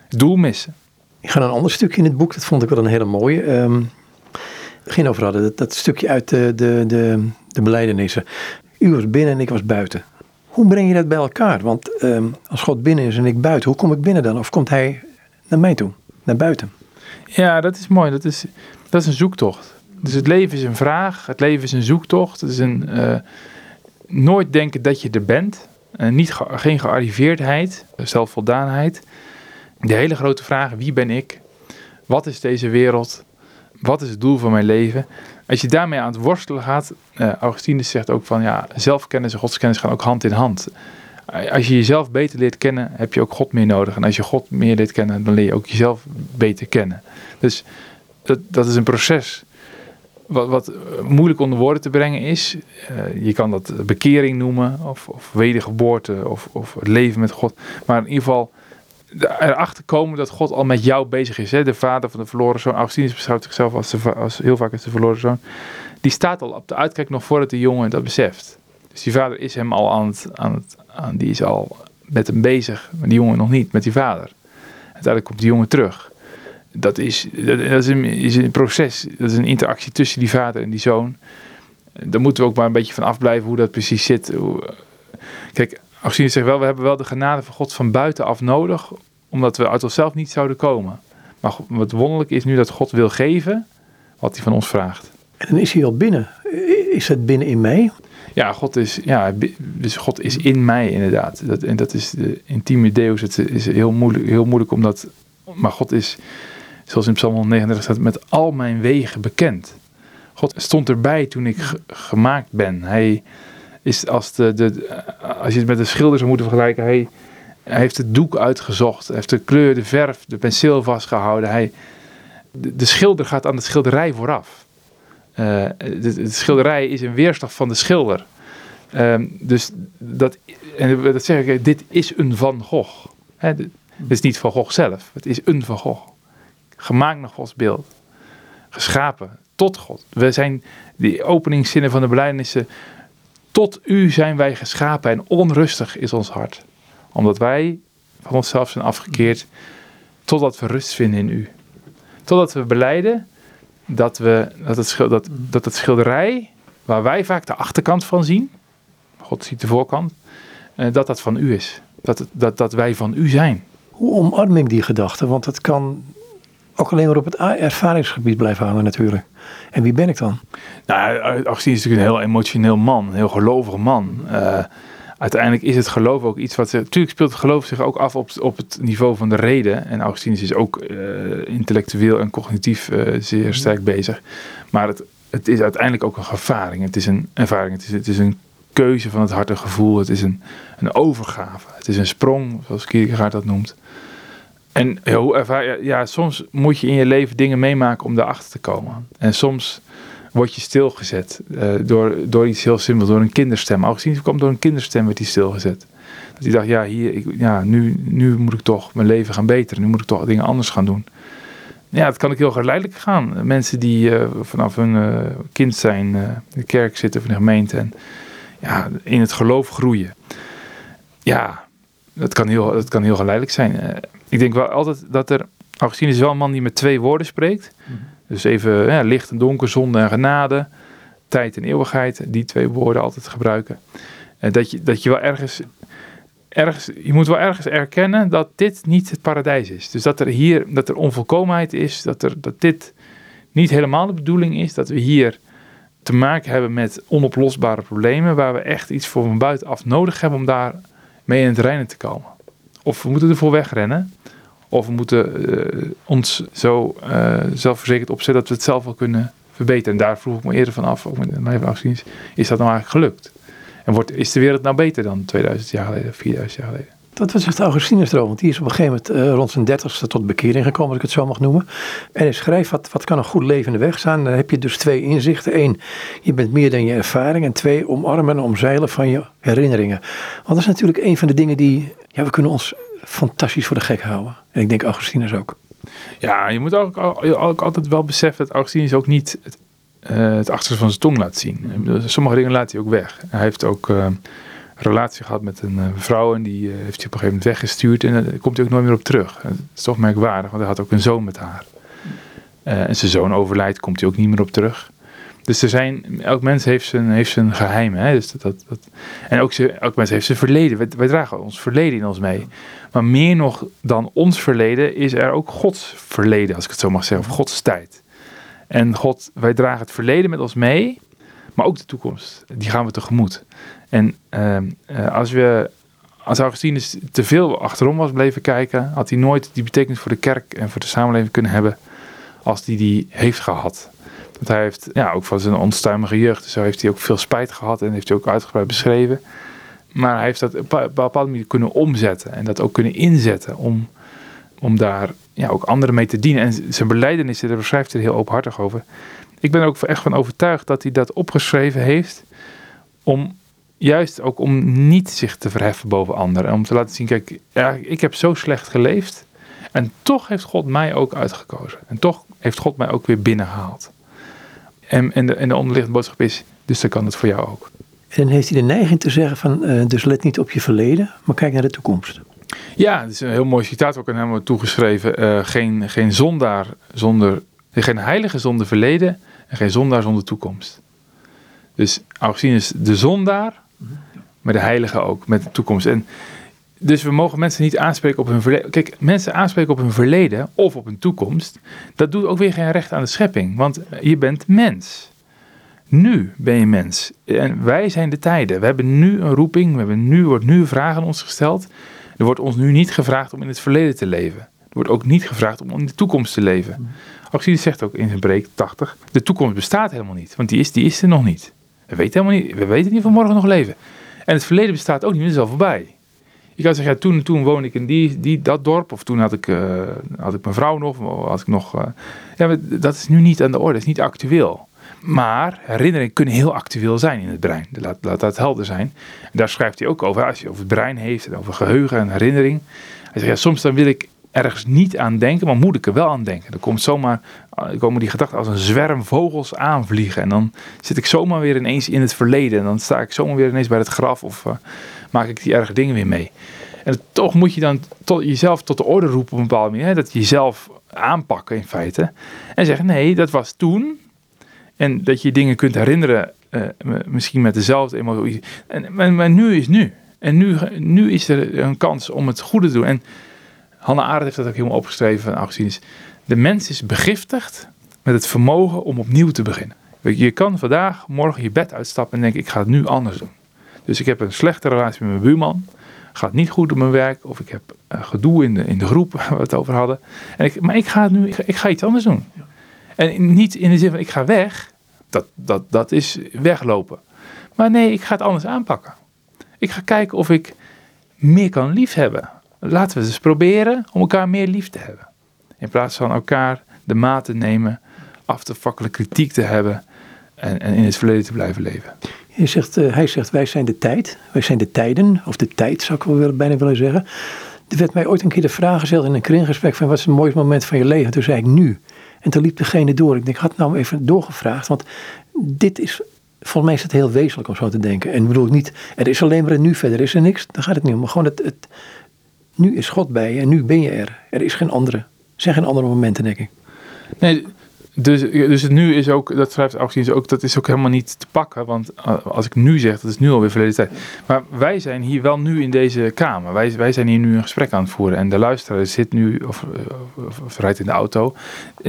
Doel missen. Ik ga naar een ander stukje in het boek. Dat vond ik wel een hele mooie. Um, geen over hadden. Dat, stukje uit de, de, de, de beleidenissen. U was binnen en ik was buiten. Hoe breng je dat bij elkaar? Want um, als God binnen is en ik buiten, hoe kom ik binnen dan? Of komt hij naar mij toe, naar buiten? Ja, dat is mooi. Dat is, dat is een zoektocht. Dus het leven is een vraag, het leven is een zoektocht. Het is een uh, nooit denken dat je er bent. Uh, niet geen gearriveerdheid, zelfvoldaanheid. De hele grote vraag, wie ben ik? Wat is deze wereld? Wat is het doel van mijn leven? Als je daarmee aan het worstelen gaat, uh, Augustinus zegt ook van ja, zelfkennis en godskennis gaan ook hand in hand. Als je jezelf beter leert kennen, heb je ook God meer nodig. En als je God meer leert kennen, dan leer je ook jezelf beter kennen. Dus dat, dat is een proces wat, wat moeilijk onder woorden te brengen is. Uh, je kan dat bekering noemen, of, of wedergeboorte, of, of het leven met God. Maar in ieder geval erachter komen dat God al met jou bezig is. Hè? De vader van de verloren zoon, Augustinus beschouwt zichzelf als, als heel vaak als de verloren zoon. Die staat al op de uitkijk nog voordat de jongen dat beseft. Dus die vader is hem al aan het, aan het aan, die is al met hem bezig, maar die jongen nog niet, met die vader. Uiteindelijk komt die jongen terug. Dat is, dat is, een, is een proces, dat is een interactie tussen die vader en die zoon. Daar moeten we ook maar een beetje van afblijven hoe dat precies zit. Kijk, Augustinus zegt wel, we hebben wel de genade van God van buitenaf nodig, omdat we uit onszelf niet zouden komen. Maar wat wonderlijk is nu dat God wil geven wat hij van ons vraagt. En dan is hij al binnen. Is het binnen in mij? Ja, God is, ja, dus God is in mij inderdaad. Dat, en dat is de intieme Deus. Het is heel moeilijk, heel moeilijk omdat, maar God is, zoals in Psalm 139 staat, met al mijn wegen bekend. God stond erbij toen ik gemaakt ben. Hij is als, de, de, als je het met de schilder zou moeten vergelijken, hij, heeft het doek uitgezocht, heeft de kleur, de verf, de penseel vastgehouden. Hij, de, de schilder gaat aan de schilderij vooraf. Uh, de, schilderij is een weerslag van de schilder. Um, dus dat, en dat zeg ik, dit is een Van Gogh. Dit, is niet Van Gogh zelf, het is een Van Gogh. Gemaakt naar Gods beeld. Geschapen tot God. We zijn, die openingszinnen van de beleidenissen, tot u zijn wij geschapen en onrustig is ons hart. Omdat wij van onszelf zijn afgekeerd, totdat we rust vinden in u. Totdat we beleiden dat, we, dat, het, dat, dat het schilderij, waar wij vaak de achterkant van zien, God ziet de voorkant, eh, dat dat van u is. Dat, dat, dat wij van u zijn. Hoe omarm ik die gedachte? Want het kan ook alleen maar op het ervaringsgebied blijven hangen natuurlijk. En wie ben ik dan? Nou, Augustine is natuurlijk een heel emotioneel man, een heel gelovig man. Uh, uiteindelijk is het geloof ook iets wat... Natuurlijk speelt het geloof zich ook af op, op het niveau van de reden. En Augustinus is ook uh, intellectueel en cognitief uh, zeer sterk bezig. Maar het, het is uiteindelijk ook een ervaring. Het is een ervaring. Het is, het is een keuze van het hart en gevoel. Het is een, een overgave. Het is een sprong, zoals Kierkegaard dat noemt. En hoe ervaar, ja, soms moet je in je leven dingen meemaken om daarachter te komen. En soms word je stilgezet uh, door, door iets heel simpels, door een kinderstem. Augustinus kwam door een kinderstem werd hij stilgezet. Dat hij dacht, ja, hier, ik, ja nu, nu moet ik toch mijn leven gaan beteren. Nu moet ik toch dingen anders gaan doen. Ja, het kan ook heel geleidelijk gaan. Mensen die uh, vanaf hun uh, kind zijn, in de kerk zitten of in de gemeente en ja, in het geloof groeien. Ja, dat kan heel, dat kan heel geleidelijk zijn. Ik denk wel altijd dat er, Augustinus is wel een man die met twee woorden spreekt. Mm -hmm. Dus even ja, licht en donker, zonde en genade, tijd en eeuwigheid, die twee woorden altijd gebruiken. En dat, je, dat je wel ergens, ergens, je moet wel ergens erkennen dat dit niet het paradijs is. Dus dat er hier, dat er onvolkomenheid is, dat, er, dat dit niet helemaal de bedoeling is, dat we hier te maken hebben met onoplosbare problemen, waar we echt iets voor van buitenaf nodig hebben om daar mee in het reinen te komen. Of we moeten ervoor wegrennen, of we moeten uh, ons zo uh, zelfverzekerd opzetten dat we het zelf wel kunnen verbeteren. En daar vroeg ik me eerder van af, ook met mijn afzien, is dat nou eigenlijk gelukt? En wordt, is de wereld nou beter dan 2000 jaar geleden, 4000 jaar geleden? Dat was echt Augustinus erover, want die is op een gegeven moment uh, rond zijn dertigste tot bekering gekomen, als ik het zo mag noemen. En hij schrijft, wat, wat kan een goed leven de weg staan? Dan heb je dus twee inzichten. Eén, je bent meer dan je ervaring. En twee, omarmen en omzeilen van je herinneringen. Want dat is natuurlijk een van de dingen die, ja, we kunnen ons fantastisch voor de gek houden. En ik denk Augustinus ook. Ja, je moet ook, ook altijd wel beseffen dat Augustinus ook niet het, uh, het achterste van zijn tong laat zien. Sommige dingen laat hij ook weg. Hij heeft ook een relatie gehad met een uh, vrouw en die heeft hij op een gegeven moment weggestuurd en daar komt hij ook nooit meer op terug. Dat is toch merkwaardig, want hij had ook een zoon met haar. en zijn zoon overlijdt, komt hij ook niet meer op terug. Dus er zijn, elk mens heeft zijn, heeft zijn geheim. Hè? Dus dat, dat, en ook ze, elk mens heeft zijn verleden. Wij, wij, dragen ons verleden in ons mee. Maar meer nog dan ons verleden is er ook Gods verleden, als ik het zo mag zeggen, of Gods tijd. En God, wij dragen het verleden met ons mee, maar ook de toekomst. Die gaan we tegemoet. En uh, als we, als Augustinus te veel achterom was bleven kijken, had hij nooit die betekenis voor de kerk en voor de samenleving kunnen hebben als die die heeft gehad. Want hij heeft ja, ook van zijn onstuimige jeugd, zo heeft hij ook veel spijt gehad en heeft hij ook uitgebreid beschreven. Maar hij heeft dat op een bepaalde manier kunnen omzetten en dat ook kunnen inzetten om, om daar ja, ook anderen mee te dienen. En zijn beleidenissen, daar beschrijft hij heel openhartig over. Ik ben er ook echt van overtuigd dat hij dat opgeschreven heeft om juist ook om niet zich te verheffen boven anderen. En om te laten zien, kijk, ja, ik heb zo slecht geleefd en toch heeft God mij ook uitgekozen. En toch heeft God mij ook weer binnengehaald. En, en, de, en de onderliggende boodschap is, dus dan kan het voor jou ook. En heeft hij de neiging te zeggen van, eh, dus let niet op je verleden, maar kijk naar de toekomst. Ja, het is een heel mooi citaat ook aan hem toegeschreven. Uh, geen, geen zondaar zonder, geen heilige zonder verleden en geen zondaar zonder toekomst. Dus Augustinus de zondaar, maar de heilige ook, met de toekomst. En dus we mogen mensen niet aanspreken op hun verleden. Kijk, mensen aanspreken op hun verleden of op hun toekomst, dat doet ook weer geen recht aan de schepping, want je bent mens. Nu ben je mens. En wij zijn de tijden. We hebben nu een roeping, we hebben nu, wordt nu vragen aan ons gesteld. Er wordt ons nu niet gevraagd om in het verleden te leven. Er wordt ook niet gevraagd om in de toekomst te leven. Augustinus zegt ook in zijn preek 80, de toekomst bestaat helemaal niet, want die is, die is er nog niet. We weten helemaal niet, we weten niet van morgen nog leven. En het verleden bestaat ook niet, het is al voorbij. Je kan zeggen, ja, toen, toen woonde ik in die, die, dat dorp, of toen had ik, uh, had ik mijn vrouw nog, of had ik nog. Uh, ja, dat is nu niet aan de orde, dat is niet actueel. Maar herinneringen kunnen heel actueel zijn in het brein. Laat, dat helder zijn. Daar schrijft hij ook over. Als je over het brein heeft en over geheugen en herinnering. Hij zegt, ja, soms dan wil ik ergens niet aan denken, maar moet ik er wel aan denken. Dan komt zomaar, eh, komen die gedachten als een zwerm vogels aanvliegen. En dan zit ik zomaar weer ineens in het verleden. En dan sta ik zomaar weer ineens bij het graf of uh, maak ik die erge dingen weer mee. En toch moet je dan tot, jezelf tot de orde roepen op een bepaalde manier. Hè? Dat je jezelf aanpakken in feite. En zeggen, nee, dat was toen. En dat je dingen kunt herinneren, uh, misschien met dezelfde emotie. En, maar, maar, nu is nu. En nu, nu is er een kans om het goede te doen. En Hannah Arendt heeft dat ook helemaal opgeschreven van Augustinus. De mens is begiftigd met het vermogen om opnieuw te beginnen. Je kan vandaag, morgen je bed uitstappen en denken, ik ga het nu anders doen. Dus ik heb een slechte relatie met mijn buurman. Gaat niet goed op mijn werk. Of ik heb uh, gedoe in de, in de groep waar we het over hadden. En ik, maar ik ga het nu, ik ga, ik ga iets anders doen. En niet in de zin van ik ga weg. Dat, dat, dat is weglopen. Maar nee, ik ga het anders aanpakken. Ik ga kijken of ik meer kan liefhebben. Laten we eens proberen om elkaar meer lief te hebben. In plaats van elkaar de maat te nemen, af te fakkelen, kritiek te hebben en, en in het verleden te blijven leven. Hij zegt, uh, hij zegt, wij zijn de tijd, wij zijn de tijden, of de tijd zou ik wel bijna willen zeggen. Er werd mij ooit een keer de vraag gesteld in een kringgesprek van wat is het mooiste moment van je leven? Toen zei ik nu. En toen liep degene door. Ik denk, ik had nou even doorgevraagd, want dit is, volgens mij is het heel wezenlijk om zo te denken. En bedoel ik niet, er is alleen maar een nu, verder is er niks. Dan gaat het niet om. Maar gewoon het, het, nu is God bij je en nu ben je er. Er is geen andere. Er zijn geen andere momenten, denk ik. Nee, dus, dus het nu is ook, dat schrijft Augustinus ook, dat is ook helemaal niet te pakken. Want uh, als ik nu zeg, dat is nu alweer verleden tijd. Maar wij zijn hier wel nu in deze kamer. Wij, wij zijn hier nu een gesprek aan het voeren. En de luisteraar zit nu, of, of, of rijdt in de auto.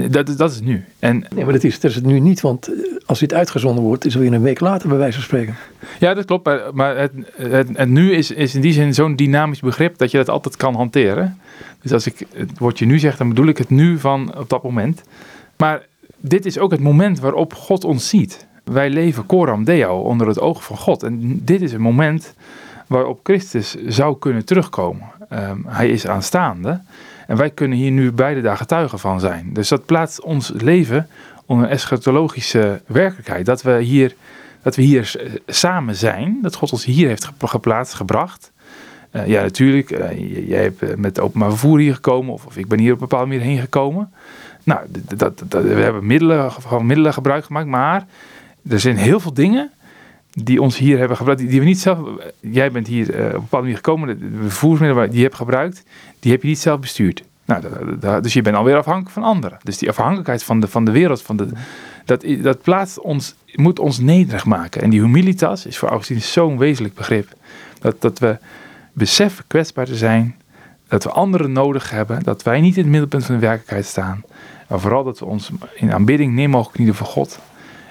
Dat, dat is nu. En, nee, maar dat is, dat is het nu niet. Want als dit uitgezonden wordt, is het weer een week later bij wijze van spreken. Ja, dat klopt. Maar, maar het, het, het, nu is, is in die zin zo'n dynamisch begrip dat je dat altijd kan hanteren. Dus als ik het woordje nu zeg, dan bedoel ik het nu van op dat moment. Maar dit is ook het moment waarop God ons ziet. Wij leven coram deo onder het oog van God. En dit is een moment waarop Christus zou kunnen terugkomen. Um, hij is aanstaande. En wij kunnen hier nu beide daar getuigen van zijn. Dus dat plaatst ons leven onder een eschatologische werkelijkheid. Dat we hier, dat we hier samen zijn. Dat God ons hier heeft geplaatst, gebracht. Uh, ja, natuurlijk. Uh, jij hebt met openbaar vervoer hier gekomen. Of, of ik ben hier op een bepaalde manier heen gekomen. Nou, dat, dat, we hebben middelen, middelen gebruik gemaakt, maar er zijn heel veel dingen die ons hier hebben gebruikt, die, we niet zelf. Jij bent hier uh, op een bepaalde manier gekomen, de vervoersmiddelen die je hebt gebruikt, die heb je niet zelf bestuurd. Nou, dus je bent alweer afhankelijk van anderen. Dus die afhankelijkheid van de, van de wereld, van de, dat, dat plaatst ons, moet ons nederig maken. En die humilitas is voor Augustinus zo'n wezenlijk begrip. Dat, dat we beseffen kwetsbaar te zijn, dat we anderen nodig hebben, dat wij niet in het middelpunt van de werkelijkheid staan. Maar vooral dat we ons in aanbidding neer mogen knielen voor God.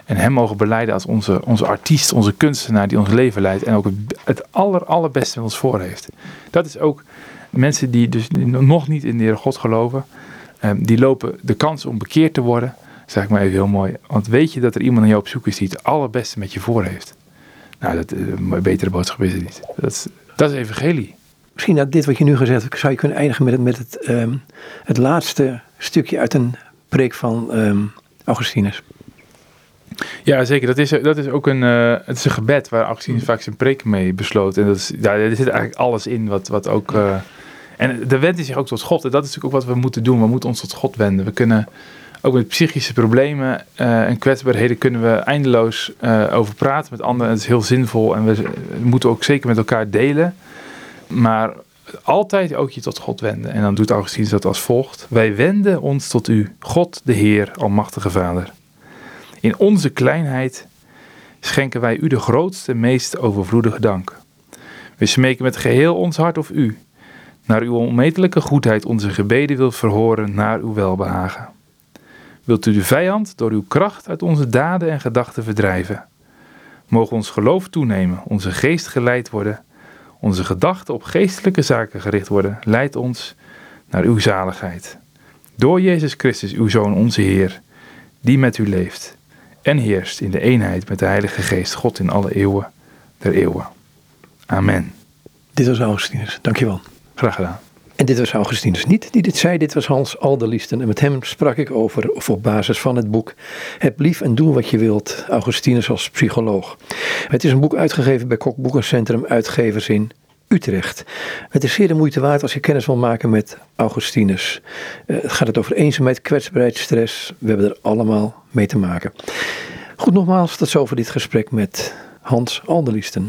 En hem mogen beleiden als onze, onze artiest, onze kunstenaar die ons leven leidt. En ook het, aller, allerbeste met ons voor heeft. Dat is ook mensen die dus nog niet in de Heer God geloven. Um, die lopen de kans om bekeerd te worden. Zeg ik maar even heel mooi. Want weet je dat er iemand aan jou op zoek is die het allerbeste met je voor heeft. Nou, dat, een eh, betere boodschap is het niet. Dat is, dat is evangelie. Misschien dat dit wat je nu gezegd hebt, zou je kunnen eindigen met het, met het, um, het laatste stukje uit een preek van um, Augustinus. Ja, zeker. Dat is, dat is ook een, uh, het is een gebed waar Augustinus vaak zijn preek mee besloot. En dat is, ja, er zit eigenlijk alles in wat, wat ook... Uh, en de wendt zich ook tot God. En dat is natuurlijk ook wat we moeten doen. We moeten ons tot God wenden. We kunnen ook met psychische problemen eh, en kwetsbaarheden kunnen we eindeloos over praten met anderen. Het is heel zinvol en we, moeten ook zeker met elkaar delen. Maar altijd ook je tot God wenden. En dan doet Augustinus dat als volgt. Wij wenden ons tot u, God de Heer, Almachtige Vader. In onze kleinheid schenken wij u de grootste, meest overvloedige dank. We smeken met geheel ons hart of u, naar uw onmetelijke goedheid onze gebeden wilt verhoren naar uw welbehagen. Wilt u de vijand door uw kracht uit onze daden en gedachten verdrijven? Mogen ons geloof toenemen, onze geest geleid worden, onze gedachten op geestelijke zaken gericht worden, leid ons naar uw zaligheid. Door Jezus Christus, uw Zoon, onze Heer, die met u leeft en heerst in de eenheid met de Heilige Geest, God in alle eeuwen der eeuwen. Amen. Dit was Augustinus. Dankjewel. Graag gedaan. En dit was Augustinus niet die dit zei, dit was Hans Alderliesten. En met hem sprak ik over, of op basis van het boek Heb lief en doe wat je wilt, Augustinus als psycholoog. Het is een boek uitgegeven bij Kok Boekencentrum Uitgevers in Utrecht. Het is zeer de moeite waard als je kennis wil maken met Augustinus. Uh, het gaat het over eenzaamheid, kwetsbaarheid, stress. We hebben er allemaal mee te maken. Goed, nogmaals, tot zover dit gesprek met Hans Alderliesten.